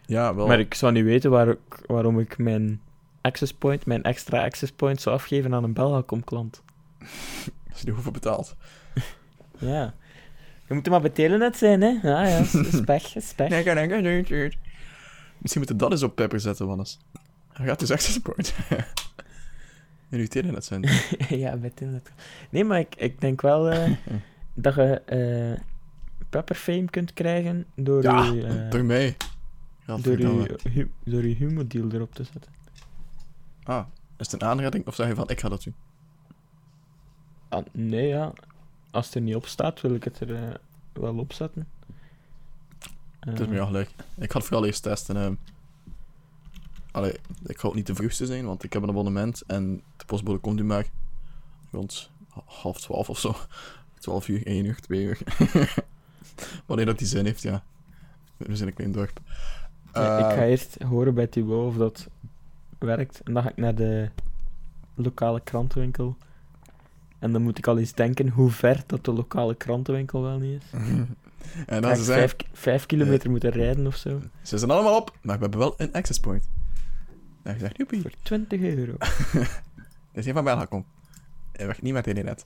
Ja, wel. Maar ik zou niet weten waar ik- waarom ik mijn access point, mijn extra access point zou afgeven aan een Belgacom-klant. Als je er hoeveel betaalt. Ja. Je moet er maar bij Telenet zijn, hè? Ja, ja, is- is pech, is pech. Misschien moeten we dat eens op pepper zetten, Wannes. Hij gaat dus access point. In uw internet zijn. ja, bij Telenet. Nee, maar ik, ik denk wel eh, dat je eh Pepperfame kunt krijgen door Ja, je, eh, door mij. door je, hu- door je humodeal erop te zetten. Ah, is het een aanrijding of zeg je van, ik ga dat doen? Ah, nee, ja. Als het er niet op staat, wil ik het er eh, wel op zetten. Het is Eh, me wel gelijk. Ik ga het vooral eerst testen. ehm. Allee, ik ga ook niet de vroegste zijn, want ik heb een abonnement en de postbode komt nu maar rond half twaalf of zo. Twaalf uur, één uur, twee uur. Wanneer dat die zin heeft, ja. We zijn een klein dorp. Ja, ik ga Eh, eerst horen bij Thibaut of dat werkt. En dan ga ik naar de lokale krantenwinkel. En dan moet ik al eens denken hoe ver dat de lokale krantenwinkel wel niet is. en Dan ze zeggen, vijf, ki- vijf kilometer moeten rijden of zo. ze zijn allemaal op, maar we hebben wel een access point. En je zegt, joepie, Voor 20 euro. dat is een van Belgacom. Hij werkt niet met internet.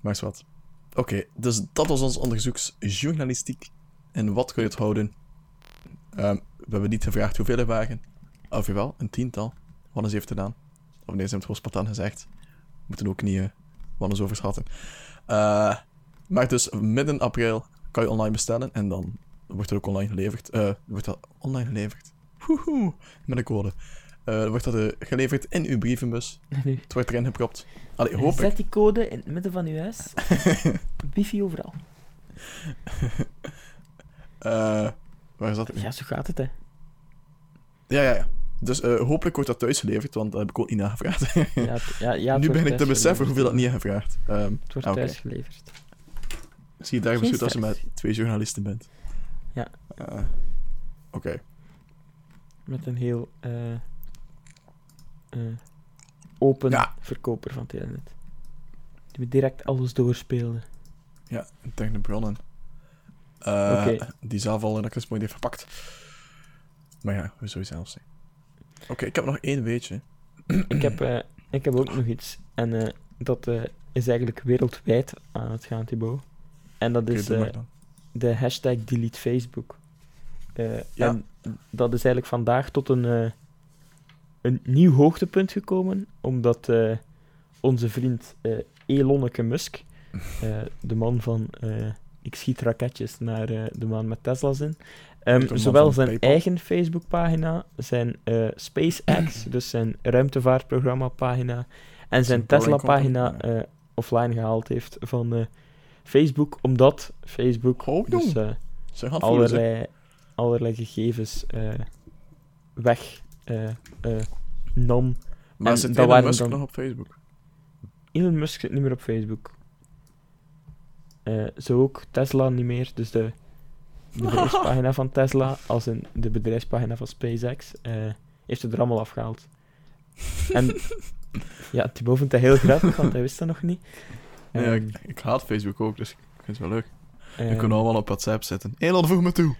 Maar is wat. Oké, dus dat was ons onderzoeksjournalistiek. En wat kun je het houden? Ehm, we hebben niet gevraagd hoeveel er waren. Of wel, een tiental. Wannes heeft gedaan. Of nee, ze hebben het gewoon spontaan gezegd. We moeten ook niet uh, Wannes overschatten. Eh, maar dus midden april kan je online bestellen. En dan wordt het ook online geleverd. Eh, wordt dat online geleverd? Woehoe, met een code. Dan wordt dat geleverd in uw brievenbus. Het wordt erin gepropt. Allee, hoop ik. Zet die code in het midden van uw huis. Wifi overal. Waar is dat? Ja, zo gaat het, hè. Ja, ja, ja. Dus eh, hopelijk wordt dat thuis geleverd, want dat heb ik ook niet nagevraagd. Ja, ja, nu begin ik te beseffen hoeveel dat niet gevraagd. Ehm Het wordt ah, oké. thuis geleverd. Zie je daar besluit als je met twee journalisten bent. Ja. Eh, Oké. Met een heel eh, open Ja. verkoper van Telenet. Die me direct alles doorspeelde. Ja, interne bronnen. Die zelf al access point heeft verpakt. Maar ja, zou je zelf zijn? Oké, ik heb nog één weetje. ik, heb, eh, ik heb ook nog iets. En eh, dat eh, is eigenlijk wereldwijd aan het gaan, Thibaut. En dat is de hashtag delete Facebook. Ja. En dat is eigenlijk vandaag tot een, een nieuw hoogtepunt gekomen, omdat onze vriend Elonneke Musk, de man van ik schiet raketjes naar de maan met Tesla's in, ehm, zowel zijn PayPal. eigen Facebookpagina, zijn eh, SpaceX, dus zijn ruimtevaartprogramma-pagina, en zijn Tesla-pagina eh, offline gehaald heeft van eh, Facebook, omdat Facebook Oh, dus, voelen, zeg. allerlei, allerlei gegevens weg nam Maar En zit Elon waren Musk dan- nog op Facebook? Elon Musk zit niet meer op Facebook. Zo ook Tesla niet meer. Dus de bedrijfspagina van Tesla, als in de bedrijfspagina van SpaceX, eh, heeft het er allemaal afgehaald. En ja, Thibaut vindt dat heel grappig, want hij wist dat nog niet. Nee, Ehm, ik, ik haat Facebook ook, dus ik vind het wel leuk. ehm, Je kunt allemaal op WhatsApp zetten. Elon, voeg me toe.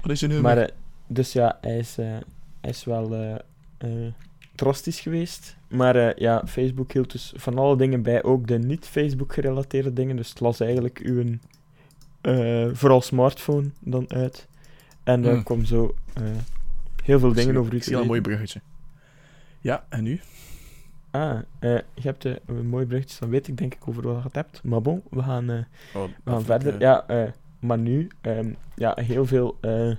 Wat is je nummer? Maar, eh, dus ja, hij is, eh, hij is wel eh, drastisch geweest. Maar ja, Facebook hield dus van alle dingen bij, ook de niet-Facebook-gerelateerde dingen. Dus het las eigenlijk uw, eh, vooral smartphone dan uit. En er Hmm. kwam zo eh, heel veel Ik dingen zie- over u te een mooi weten. bruggetje. Ja, en nu? Ah, eh, je hebt een mooi bruggetje, dan weet ik denk ik over wat je het hebt. Maar bon, we gaan... eh, Oh, We gaan verder. Ja, eh, maar nu, ehm, ja, heel veel. eh,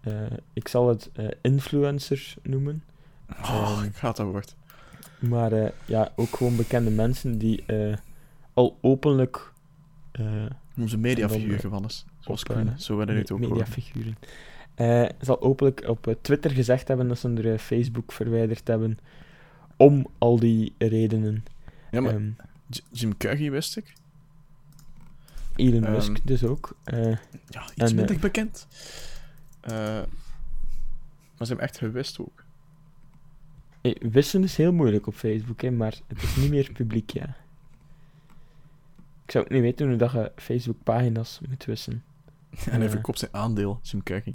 eh, ik zal het eh, influencers noemen. Oh, Ehm, ik haat dat woord. Maar eh, ja, ook gewoon bekende mensen die eh, al openlijk. Onze mediafiguur gevallen is. Zoals op, Zo werden het ook mediafiguren. eh zal openlijk op eh, Twitter gezegd hebben dat ze hun eh, Facebook verwijderd hebben. Om al die redenen. Ja, maar J- Jim Carrey wist ik. Elon Ehm, Musk dus ook. Ja, iets En, minder bekend. Maar ze hebben echt gewist ook. Wissen is heel moeilijk op Facebook, hè, maar het is niet meer publiek, ja. Ik zou ook niet weten hoe dat je Facebook-pagina's moet wissen. En hij verkoopt zijn aandeel, Jim Carrey.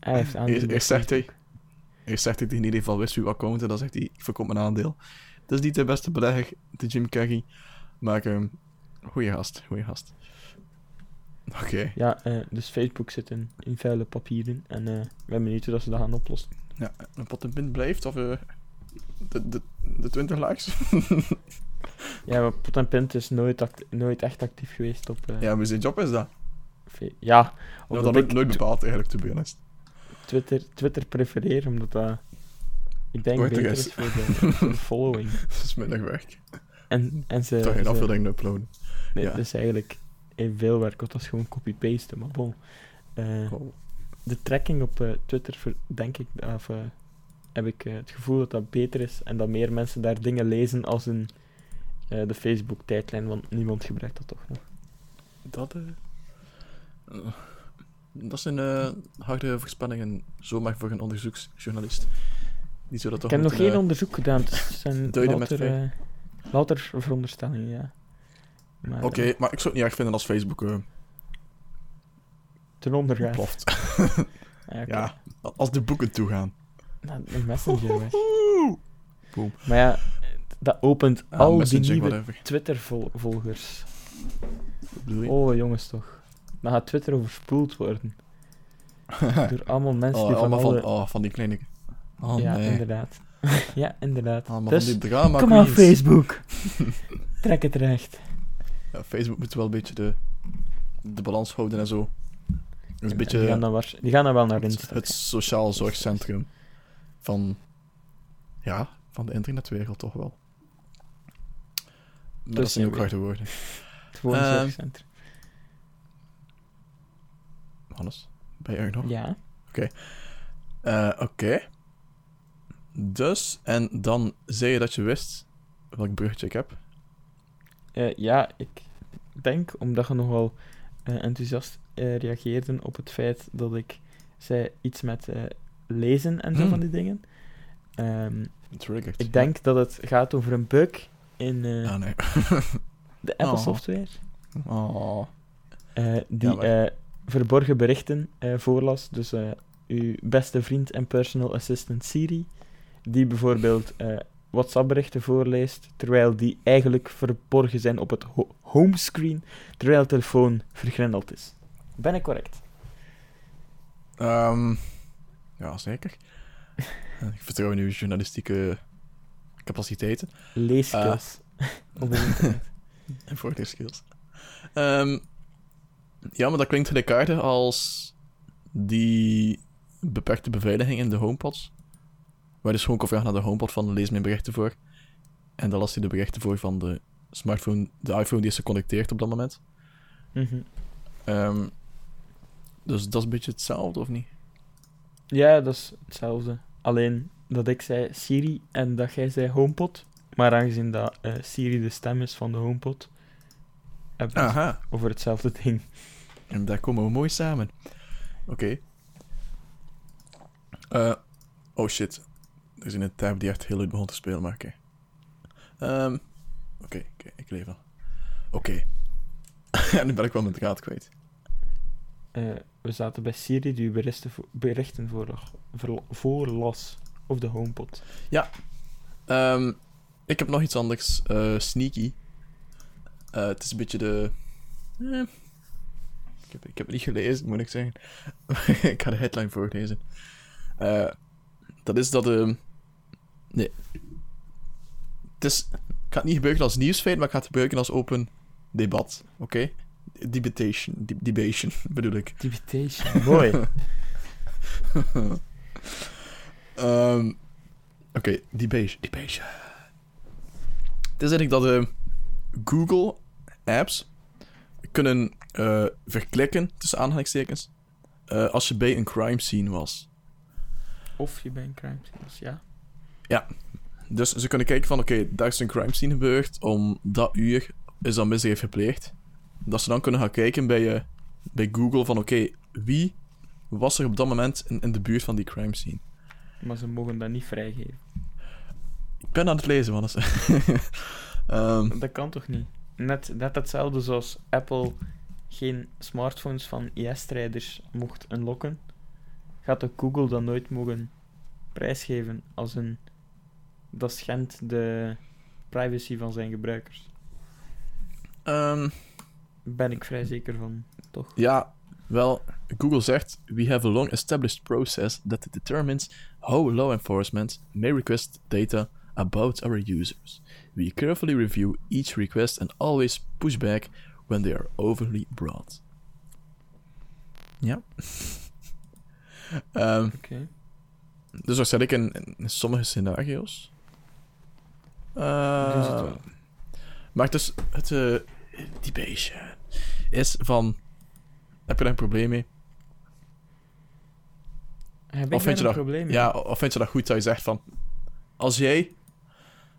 Hij heeft op eerst zegt hij... Eerst zegt hij in ieder geval, wist u wat account? En dan zegt hij, ik verkoop mijn aandeel. Dat is niet de beste belegger, de Jim Carrey. Maar, um, goeie gast, goeie gast. Oké. Ja, eh, dus Facebook zit in, in vuile papieren en eh, ik ben benieuwd hoe dat ze dat gaan oplossen. Ja, een pot en pint blijft, of eh, de, de, de 20 likes? Ja, maar Pot en Pint is nooit, act- nooit echt actief geweest op eh, ja, maar zijn job is dat. Fe- Ja, Dat ik nooit bepaald, eigenlijk, to be honest. Twitter, Twitter prefereer, omdat dat, ik denk, Korter beter is. voor de, voor de following. Dat is minder werk. En, en ze... Toch geen afbeelding uploaden. Nee, Ja. het is eigenlijk veel werk, want dat is gewoon copy-pasten, maar bon. Eh, Oh. de tracking op eh, Twitter, ver- denk ik, of, eh, heb ik eh, het gevoel dat dat beter is en dat meer mensen daar dingen lezen als in eh, de Facebook-tijdlijn, want niemand gebruikt dat toch nog. Dat, eh, dat zijn eh, harde voorspellingen, zomaar voor een onderzoeksjournalist. Die zou dat Ik heb nog geen onderzoek gedaan, het zijn louter, veronderstellingen, ja. Oké, maar ik zou het niet erg vinden als Facebook ten onder gaat. ploft. Ah, oké. ja, als de boeken toegaan. Nou, de messenger weg. Boom. Maar ja, dat opent Ah, al die nieuwe. Twitter-volgers. Oh, jongens toch. Dan gaat Twitter overspoeld worden. Door allemaal mensen Oh, die van allemaal alle... van, oh, van die kleine... Oh, ja, nee. inderdaad. ja, inderdaad. Allemaal dus, van die drama kom aan. Facebook. Trek het recht. Ja, Facebook moet wel een beetje de, de balans houden en zo. Het een die, gaan beetje dan waar- die gaan dan wel naar het, Insta. het sociaal zorgcentrum van... Ja, van de internetwereld toch wel. Maar dat zijn ook harde woorden. Het gewoon Ehm, zorgcentrum. Hannes, ben je er nog? Ja. Eh, Oké. Dus, en dan zei je dat je wist welk bruggetje ik heb. Eh, ja, ik denk, omdat je nogal eh, enthousiast eh, reageerde op het feit dat ik zei iets met eh, lezen en zo Hmm. van die dingen. Ehm, Triggered. ik denk dat het gaat over een bug in eh, Ah, nee. de Apple Oh. software. Oh. eh, die eh, verborgen berichten voorlas. Dus uw beste vriend en personal assistant Siri, die bijvoorbeeld WhatsApp-berichten voorleest, terwijl die eigenlijk verborgen zijn op het ho- homescreen, terwijl de telefoon vergrendeld is. Ben ik correct? Ehm, ja, zeker. Ik vertrouw in uw journalistieke capaciteiten Leeskills op internet. en voorleeskills. Ehm ja, maar dat klinkt gelijkaardig als die beperkte beveiliging in de homepods. Waar dus gewoon kon vragen naar de homepod van lees mijn berichten voor. En dan las hij de berichten voor van de smartphone, de iPhone die is geconnecteerd op dat moment. Mhm. Ehm, dus dat is een beetje hetzelfde, of niet? Ja, dat is hetzelfde. Alleen dat ik zei Siri en dat jij zei HomePod. Maar aangezien dat eh, Siri de stem is van de HomePod, hebben we het over hetzelfde ding. En daar komen we mooi samen. Oké. Eh, oh shit. Er is een tab die echt heel leuk begon te spelen, maar oké. Ehm, Oké, ik leef al. Oké. en nu ben ik wel mijn draad kwijt. Eh, we zaten bij Siri die berichten, vo- berichten voor, voor, voorlas. Of de HomePod. Ehm, ik heb nog iets anders. eh, sneaky. Eh, het is een beetje de... eh, ik, heb, ik heb het niet gelezen, moet ik zeggen. ik ga de headline voorlezen. Eh, dat is dat... ehm nee. Het is... Ik ga het niet gebruiken als nieuwsfeit, maar ik ga het gebruiken als open debat. Oké? Debatation. De- Debation, bedoel ik. Debatation. Mooi. Ehm, Oké, debation. debation. Het is eigenlijk dat eh, Google Apps kunnen eh, verklikken, tussen aanhalingstekens, eh, als je bij een crime scene was. of je bent een crime scene, ja. Dus ze kunnen kijken van, oké, daar is een crime scene gebeurd, om dat uur is dat misdrijf gepleegd. Dat ze dan kunnen gaan kijken bij, eh, bij Google van, oké, wie was er op dat moment in, in de buurt van die crime scene? Maar ze mogen dat niet vrijgeven. Ik ben aan het lezen, man. Ehm Dat kan toch niet? Net, net hetzelfde zoals Apple geen smartphones van IS-strijders mocht unlocken, gaat ook Google dat nooit mogen prijsgeven als een... Dat schendt de privacy van zijn gebruikers. ehm, Ben ik vrij zeker van, toch? Ja, wel, Google zegt: We have a long established process that determines how law enforcement may request data about our users. We carefully review each request and always push back when they are overly broad. Ja. Ehm, Oké. dus waarschijnlijk in, in sommige scenario's. Eh, wel. Maar dus het uh, debation is van... Heb je daar een probleem mee? Heb ik Of vind je een probleem mee? Ja, of vind je dat goed dat je zegt van... Als jij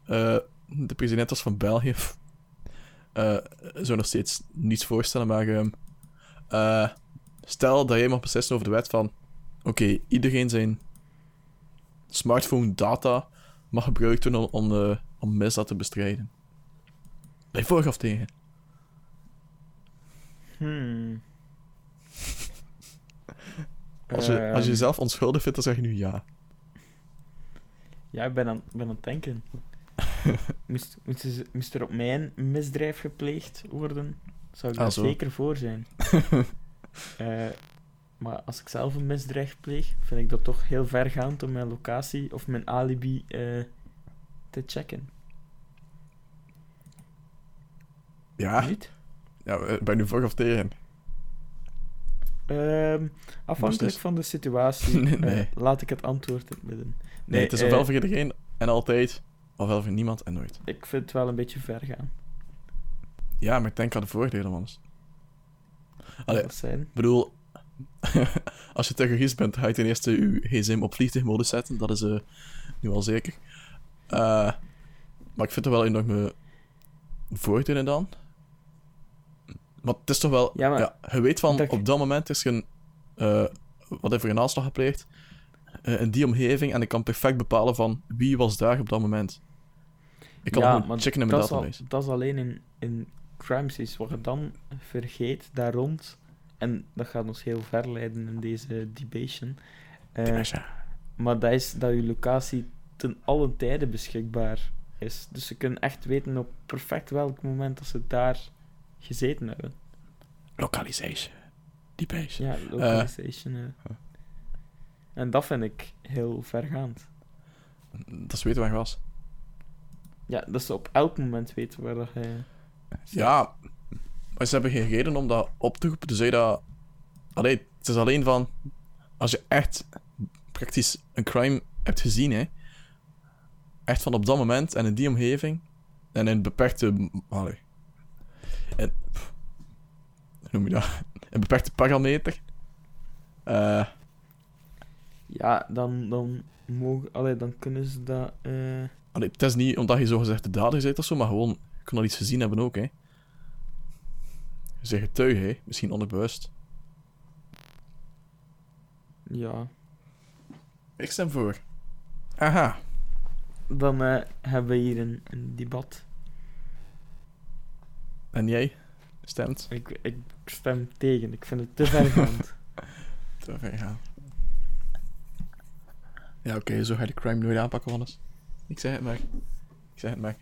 eh, de president was van België... eh zou nog steeds niets voorstellen, maar... ehm, eh, stel dat jij mag beslissen over de wet van... Oké, iedereen zijn smartphone data mag gebruikt worden om, om, om misdaad te bestrijden. Ben je voor of tegen? Hmm. Als je, als je Ehm, jezelf onschuldig vindt, dan zeg je nu ja. Ja, ik ben aan, ben aan het denken. moest, moest, er op mij een misdrijf gepleegd worden, zou ik Ah, daar zo. zeker voor zijn. Eh, maar als ik zelf een misdrijf pleeg, vind ik dat toch heel vergaand om mijn locatie of mijn alibi eh, te checken. Ja, Niet? ja ben je nu voor of tegen? Ehm, afhankelijk van de situatie Nee, eh, laat ik het antwoord in het midden. Nee, het is eh, ofwel voor iedereen en altijd, ofwel voor niemand en nooit. Ik vind het wel een beetje ver gaan. Ja, maar ik denk aan de voordelen, man. Allee, zijn. ik bedoel, als je terrorist bent, ga je ten eerste je gsm op vliegtuigmodus zetten. Dat is eh, nu al zeker. Maar ik vind er wel enorme voordelen dan. Want het is toch wel... Ja, maar ja, je weet van, dat- op dat moment is er een... eh wat heeft er een aanslag gepleegd? eh, in die omgeving. En ik kan perfect bepalen van wie was daar op dat moment. Ik kan ja, gewoon maar checken in mijn dat al- database. dat is alleen in, in crime scenes. Wat je dan vergeet daar rond, en dat gaat ons heel ver leiden in deze debation, eh, maar dat is dat je locatie ten allen tijde beschikbaar is. Dus ze kunnen echt weten op perfect welk moment dat ze daar gezeten hebben. Localization. Deepation. Ja, localization. eh. En dat vind ik heel vergaand. Dat is weten waar je was. Ja, dat ze op elk moment weten waar dat je... Ja, maar ze hebben geen reden om dat op te roepen. Dus je dat... Allee, het is alleen van... Als je echt praktisch een crime hebt gezien, hè. Echt van op dat moment en in die omgeving. En in beperkte... Allee. En... pff, Hoe noem je dat? Een beperkte parameter. Eh... Ja, dan, dan mogen... Allee, dan kunnen ze dat... eh, Allee, het is niet omdat je zogezegd de dader bent of zo, maar gewoon, je kan al iets gezien hebben ook, hè. Je zegt getuige, hè. Misschien onderbewust. ja. Ik stem voor. Aha. Dan eh, hebben we hier een, een debat. En jij stemt Ik, ik stem tegen. Ik vind het te vergaand. te ver gaan. Ja, oké, zo ga je de crime nooit aanpakken, Wannes. Ik zeg het maar. Ik zeg het maar.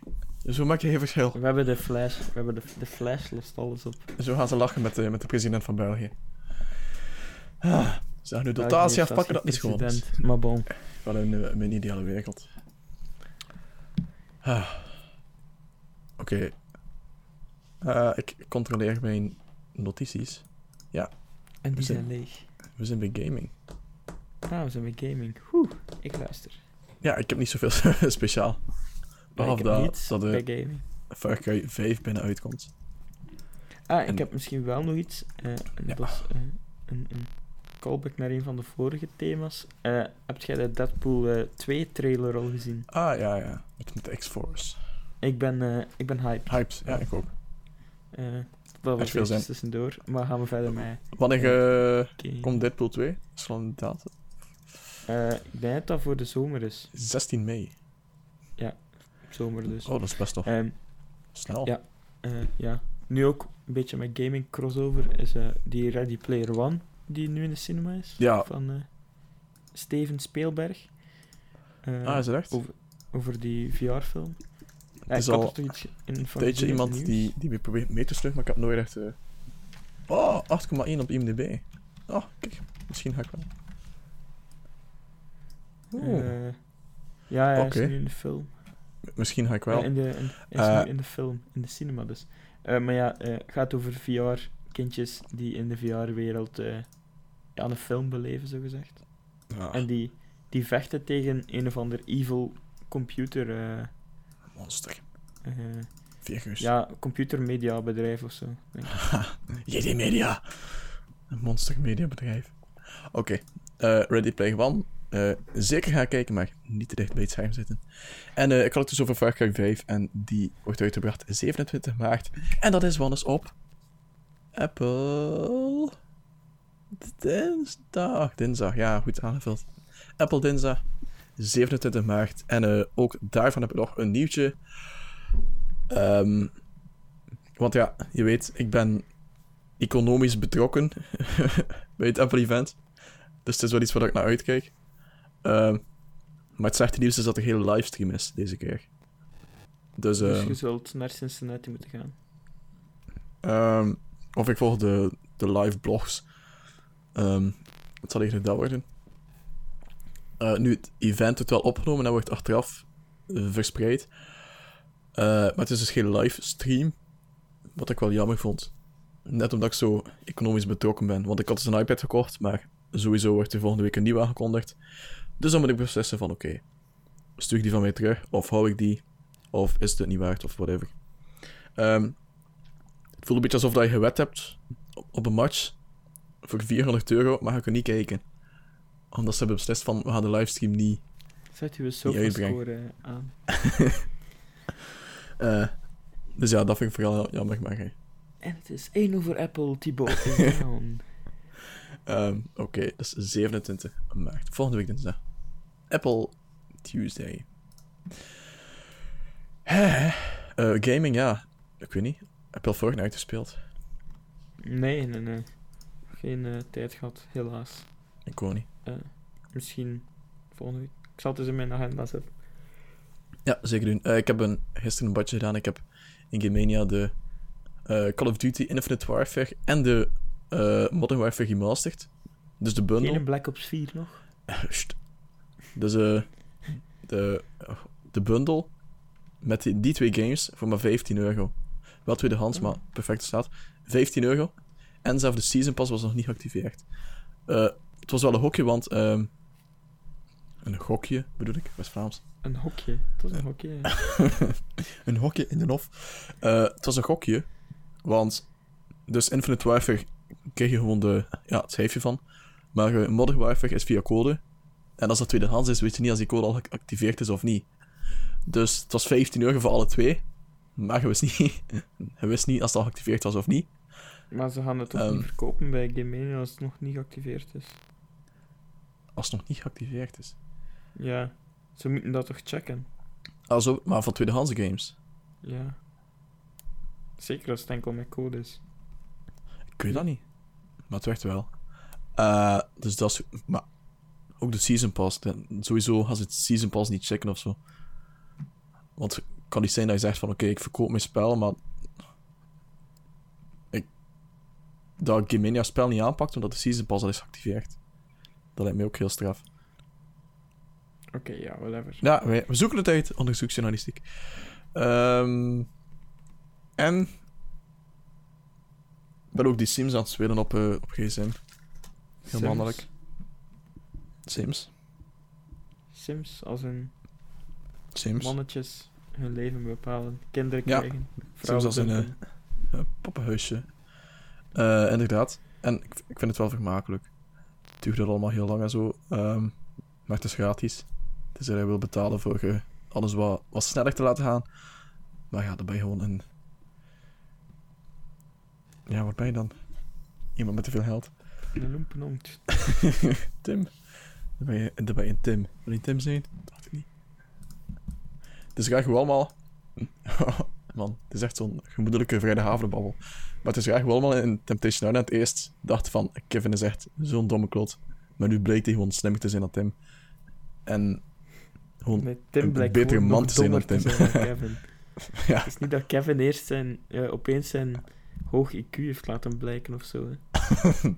Zo maak je geen verschil. we hebben de flash. We hebben de, de flash lost alles op. Zo gaan ze lachen met de, met de president van België. Ah, ze gaan nu dotatie afpakken dat niet gewoon is. Maar bon. Wel in eh, mijn ideale wereld. Ah. Oké. Eh, ik controleer mijn notities. En die zijn- zijn leeg. We zijn bij gaming. Ah, we zijn bij gaming. Oeh, ik luister. Ja, ik heb niet zoveel speciaal. Behalve dat, dat de bij gaming. Far Cry 5 binnen uitkomt. Ah, ik heb misschien wel nog iets. eh, Ja. Dat is eh, een, een callback naar een van de vorige thema's. Eh, heb jij de Deadpool eh 2 trailer al gezien? Ah, ja, ja. Met, met X-Force. Ik ben, ik ben hyped. Hyped. Ja, ik ook. Eh, dat was veel zin. tussendoor. Maar gaan we verder met... Wanneer eh, Oké. komt Deadpool 2? Is er al een datum? Eh, ik denk dat dat voor de zomer is. 16 mei. Zomer dus. Oh, dat is best toch Ehm, snel. ja. eh, ja. Nu ook een beetje met gaming crossover is eh, die Ready Player One, die nu in de cinema is. Ja. Van eh, Steven Spielberg. Eh, Ah, is het echt? over, over die VR-film. Ja, is al er toch iets in van Tijdje het iemand die, die probeert mee te sluiten, maar ik heb nooit echt... eh, Oh, 8,1 op IMDb. Oh, kijk. Misschien ga ik wel. Oeh, Eh, ja, hij Oké. is nu in de film. misschien ga ik wel. Ja, in de, in, hij is Eh, nu in de film, in de cinema dus. Eh, maar ja, eh, het gaat over VR-kindjes die in de VR-wereld eh, ja, een film beleven, zogezegd. Ah, En die, die vechten tegen een of ander evil computer... monster. eh, Virus. ja, computermediabedrijf of zo. JD Media. Een monster mediabedrijf. Oké. eh, Ready Player One. Eh, zeker gaan kijken, maar niet te dicht bij het scherm zitten. En ik had het dus over Far Cry 5 en die wordt uitgebracht 27 maart. En dat is wanneer op Apple dinsdag. Dinsdag, ja, goed aangevuld. Apple dinsdag 27 maart. En eh, ook daarvan heb ik nog een nieuwtje. Ehm, want ja, je weet, ik ben economisch betrokken bij het Apple event. Dus het is wel iets waar ik naar uitkijk. Ehm, maar het slechte nieuws is dat er geen livestream is deze keer. Dus, Dus ehm, je zult naar Cincinnati moeten gaan. of ik volg de, de live blogs. Ehm, het zal eigenlijk dat worden. Eh, nu, het event wordt wel opgenomen en wordt achteraf eh, verspreid. Eh, maar het is dus geen livestream. Wat ik wel jammer vond. Net omdat ik zo economisch betrokken ben. Want ik had dus een iPad gekocht, maar sowieso wordt er volgende week een nieuwe aangekondigd. Dus dan moet ik beslissen van oké, stuur ik die van mij terug, of hou ik die, of is het niet waard, of whatever. Ehm, het voelt een beetje alsof dat je gewet hebt op, een match voor 400 euro, maar je kunt niet kijken. Omdat ze hebben beslist van, we gaan de livestream niet... Zet Die uitbreng. SOFA-score eh, aan. eh, dus ja, dat vind ik vooral jammer, maar... eh, En het is 1 over Apple, Thibaut is down. Ehm, Oké, dat is 27 maart. Volgende week dinsdag. Apple Tuesday. Hè? Eh, gaming, ja. Ik weet niet. Heb je al Fortnite uitgespeeld? Nee, nee, nee. Geen tijd gehad, helaas. Ik ook niet. Misschien volgende week. Ik zal het eens in mijn agenda zetten. Ja, zeker doen. Eh, ik heb een, gisteren een badje gedaan. Ik heb in Gamemania de eh, Call of Duty Infinite Warfare en de eh, Modern Warfare Remastered. Dus de bundle. Geen Black Ops 4 nog? Dus eh, de, de bundle met die, die twee games voor maar 15 euro. Wel tweedehands, Oh. maar perfect staat. 15 euro. En zelfs de Season Pass was nog niet geactiveerd. Eh, het was wel een hokje, want... ehm, een gokje, bedoel ik, West-Vlaams. Een hokje. Het was een hokje. een hokje in de hof. Eh, het was een gokje, want... Dus Infinite Warfare kreeg je gewoon de, ja, het schijfje van. Maar Modern Warfare is via code En als dat tweedehands is, weet je niet als die code al geactiveerd is of niet. Dus het was 15 euro voor alle twee. Maar je wist niet, je wist niet als het al geactiveerd was of niet. Maar ze gaan het toch Ehm. niet verkopen bij Game Mania als het nog niet geactiveerd is? Als het nog niet geactiveerd is. Ja, ze moeten dat toch checken? Also, maar van tweedehands games. Ja. Zeker als het enkel met code is. Ik weet dat niet. Maar het werkt wel. Eh, dus dat is... Maar ook de Season Pass. sowieso gaan ze het Season Pass niet checken of zo. Want het kan niet zijn dat je zegt van... Oké, ik verkoop mijn spel, maar... Ik... Dat Game Mania spel niet aanpakt, omdat de Season Pass al is geactiveerd. Dat lijkt mij ook heel straf. Oké, ja, whatever. Ja, wij, we zoeken het uit. Onderzoeksjournalistiek. Ehm en... Ik ben ook die Sims aan het spelen op, eh, op gsm. Heel Sims. mannelijk. Sims. Sims, als een Sims. mannetjes hun leven bepalen. Kinderen Ja, krijgen. Sims als een eh, poppenhuisje. Eh, inderdaad. En ik, ik vind het wel vermakelijk. Het duurt allemaal heel lang en zo. Ehm, maar het is gratis. Dus hij wil betalen voor je alles wat, wat sneller te laten gaan. Maar ja, dan ben je gewoon een... Ja, wat ben je dan? Iemand met te veel geld. Een loempenonkt. Tim. Dan ben je, dan ben je een Tim. Wil je Tim zijn? Dat dacht ik niet. Is graag gewoon allemaal... Man, het is echt zo'n gemoedelijke vrijdagavondbabbel. Maar het is graag gewoon allemaal in Temptation Island het eerst dacht van... Kevin is echt zo'n domme klot. Maar nu blijkt hij gewoon slimmer te zijn dan Tim. En... Gewoon... Met Tim een betere man te zijn dan Tim. zijn dan Kevin. Ja. Het is niet dat Kevin eerst zijn, eh, opeens zijn hoog IQ heeft laten blijken of zo. Hè.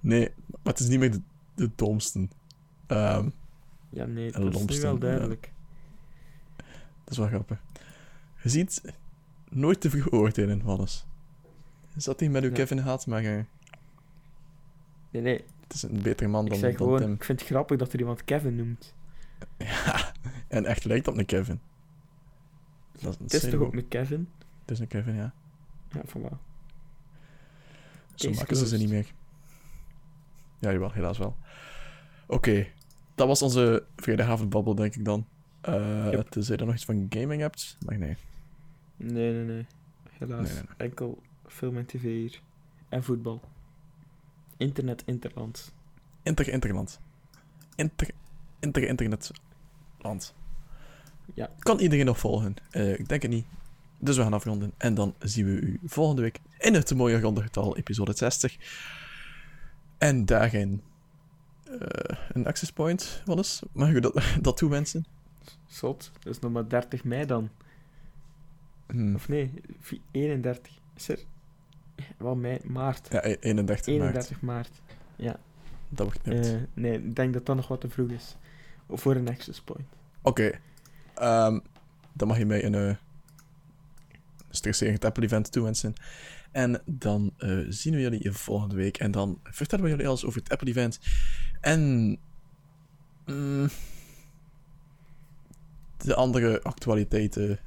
nee, maar het is niet meer de, de domste. Ehm, Ja, nee, dat is nu wel ja. duidelijk. dat is wel grappig. Je ziet nooit te vroeg oordelen van alles. Is dat niet met uw. Kevin haat, maar... Nee, nee, Het is een betere man ik dan, zeg dan gewoon, Tim. ik vind het grappig dat er iemand Kevin noemt. Ja, en echt lijkt op een Kevin. Dat, Het is toch ook een Kevin? Het is een Kevin, ja. Ja, voilà. Zo Case maken ze ze niet meer. Ja, jawel, helaas wel. Oké, dat was onze vrijdagavondbabbel, denk ik dan. Eh Yep. Tenzij je nog iets van gaming hebt. Maar nee. Nee, nee, nee. Helaas. Nee, nee, nee. Enkel film en tv hier. En voetbal. Internet, interland. Inter Interland. Inter, inter Internetland. Ja. Kan iedereen nog volgen? Eh, ik denk het niet. Dus we gaan afronden. En dan zien we u volgende week in het mooie ronde getal, episode 60. En daarin eh, een access point, is? Mag u dat, dat toewensen? Zot. Dat is nog maar 30 mei dan. Hm. Of nee, vi- 31. Is er... Wel mei, maart. Ja, e- 31 maart. 31 maart. Dat wordt nipt. Eh, nee, ik denk dat dat nog wat te vroeg is. Voor een access point. Oké. Ehm, dan mag je mij een eh stresserend Apple-event toewensen. En dan eh, zien we jullie volgende week. En dan vertellen we jullie alles over het Apple-event. En... mm, de andere actualiteiten...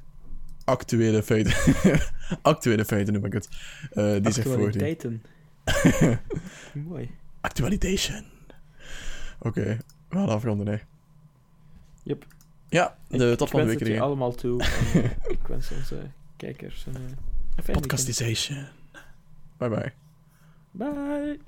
Actuele feiten. actuele feiten noem ik het. eh, die zich. Actualiteiten. Mooi. Actualitation. Oké, we gaan afronden, hè. Yep. Ja, de, Ik- tot ik volgende wens week het je iedereen. allemaal toe. En, eh, ik wens onze kijkers een, eh, een fijn weekend. Podcastisation. Bye bye. Bye.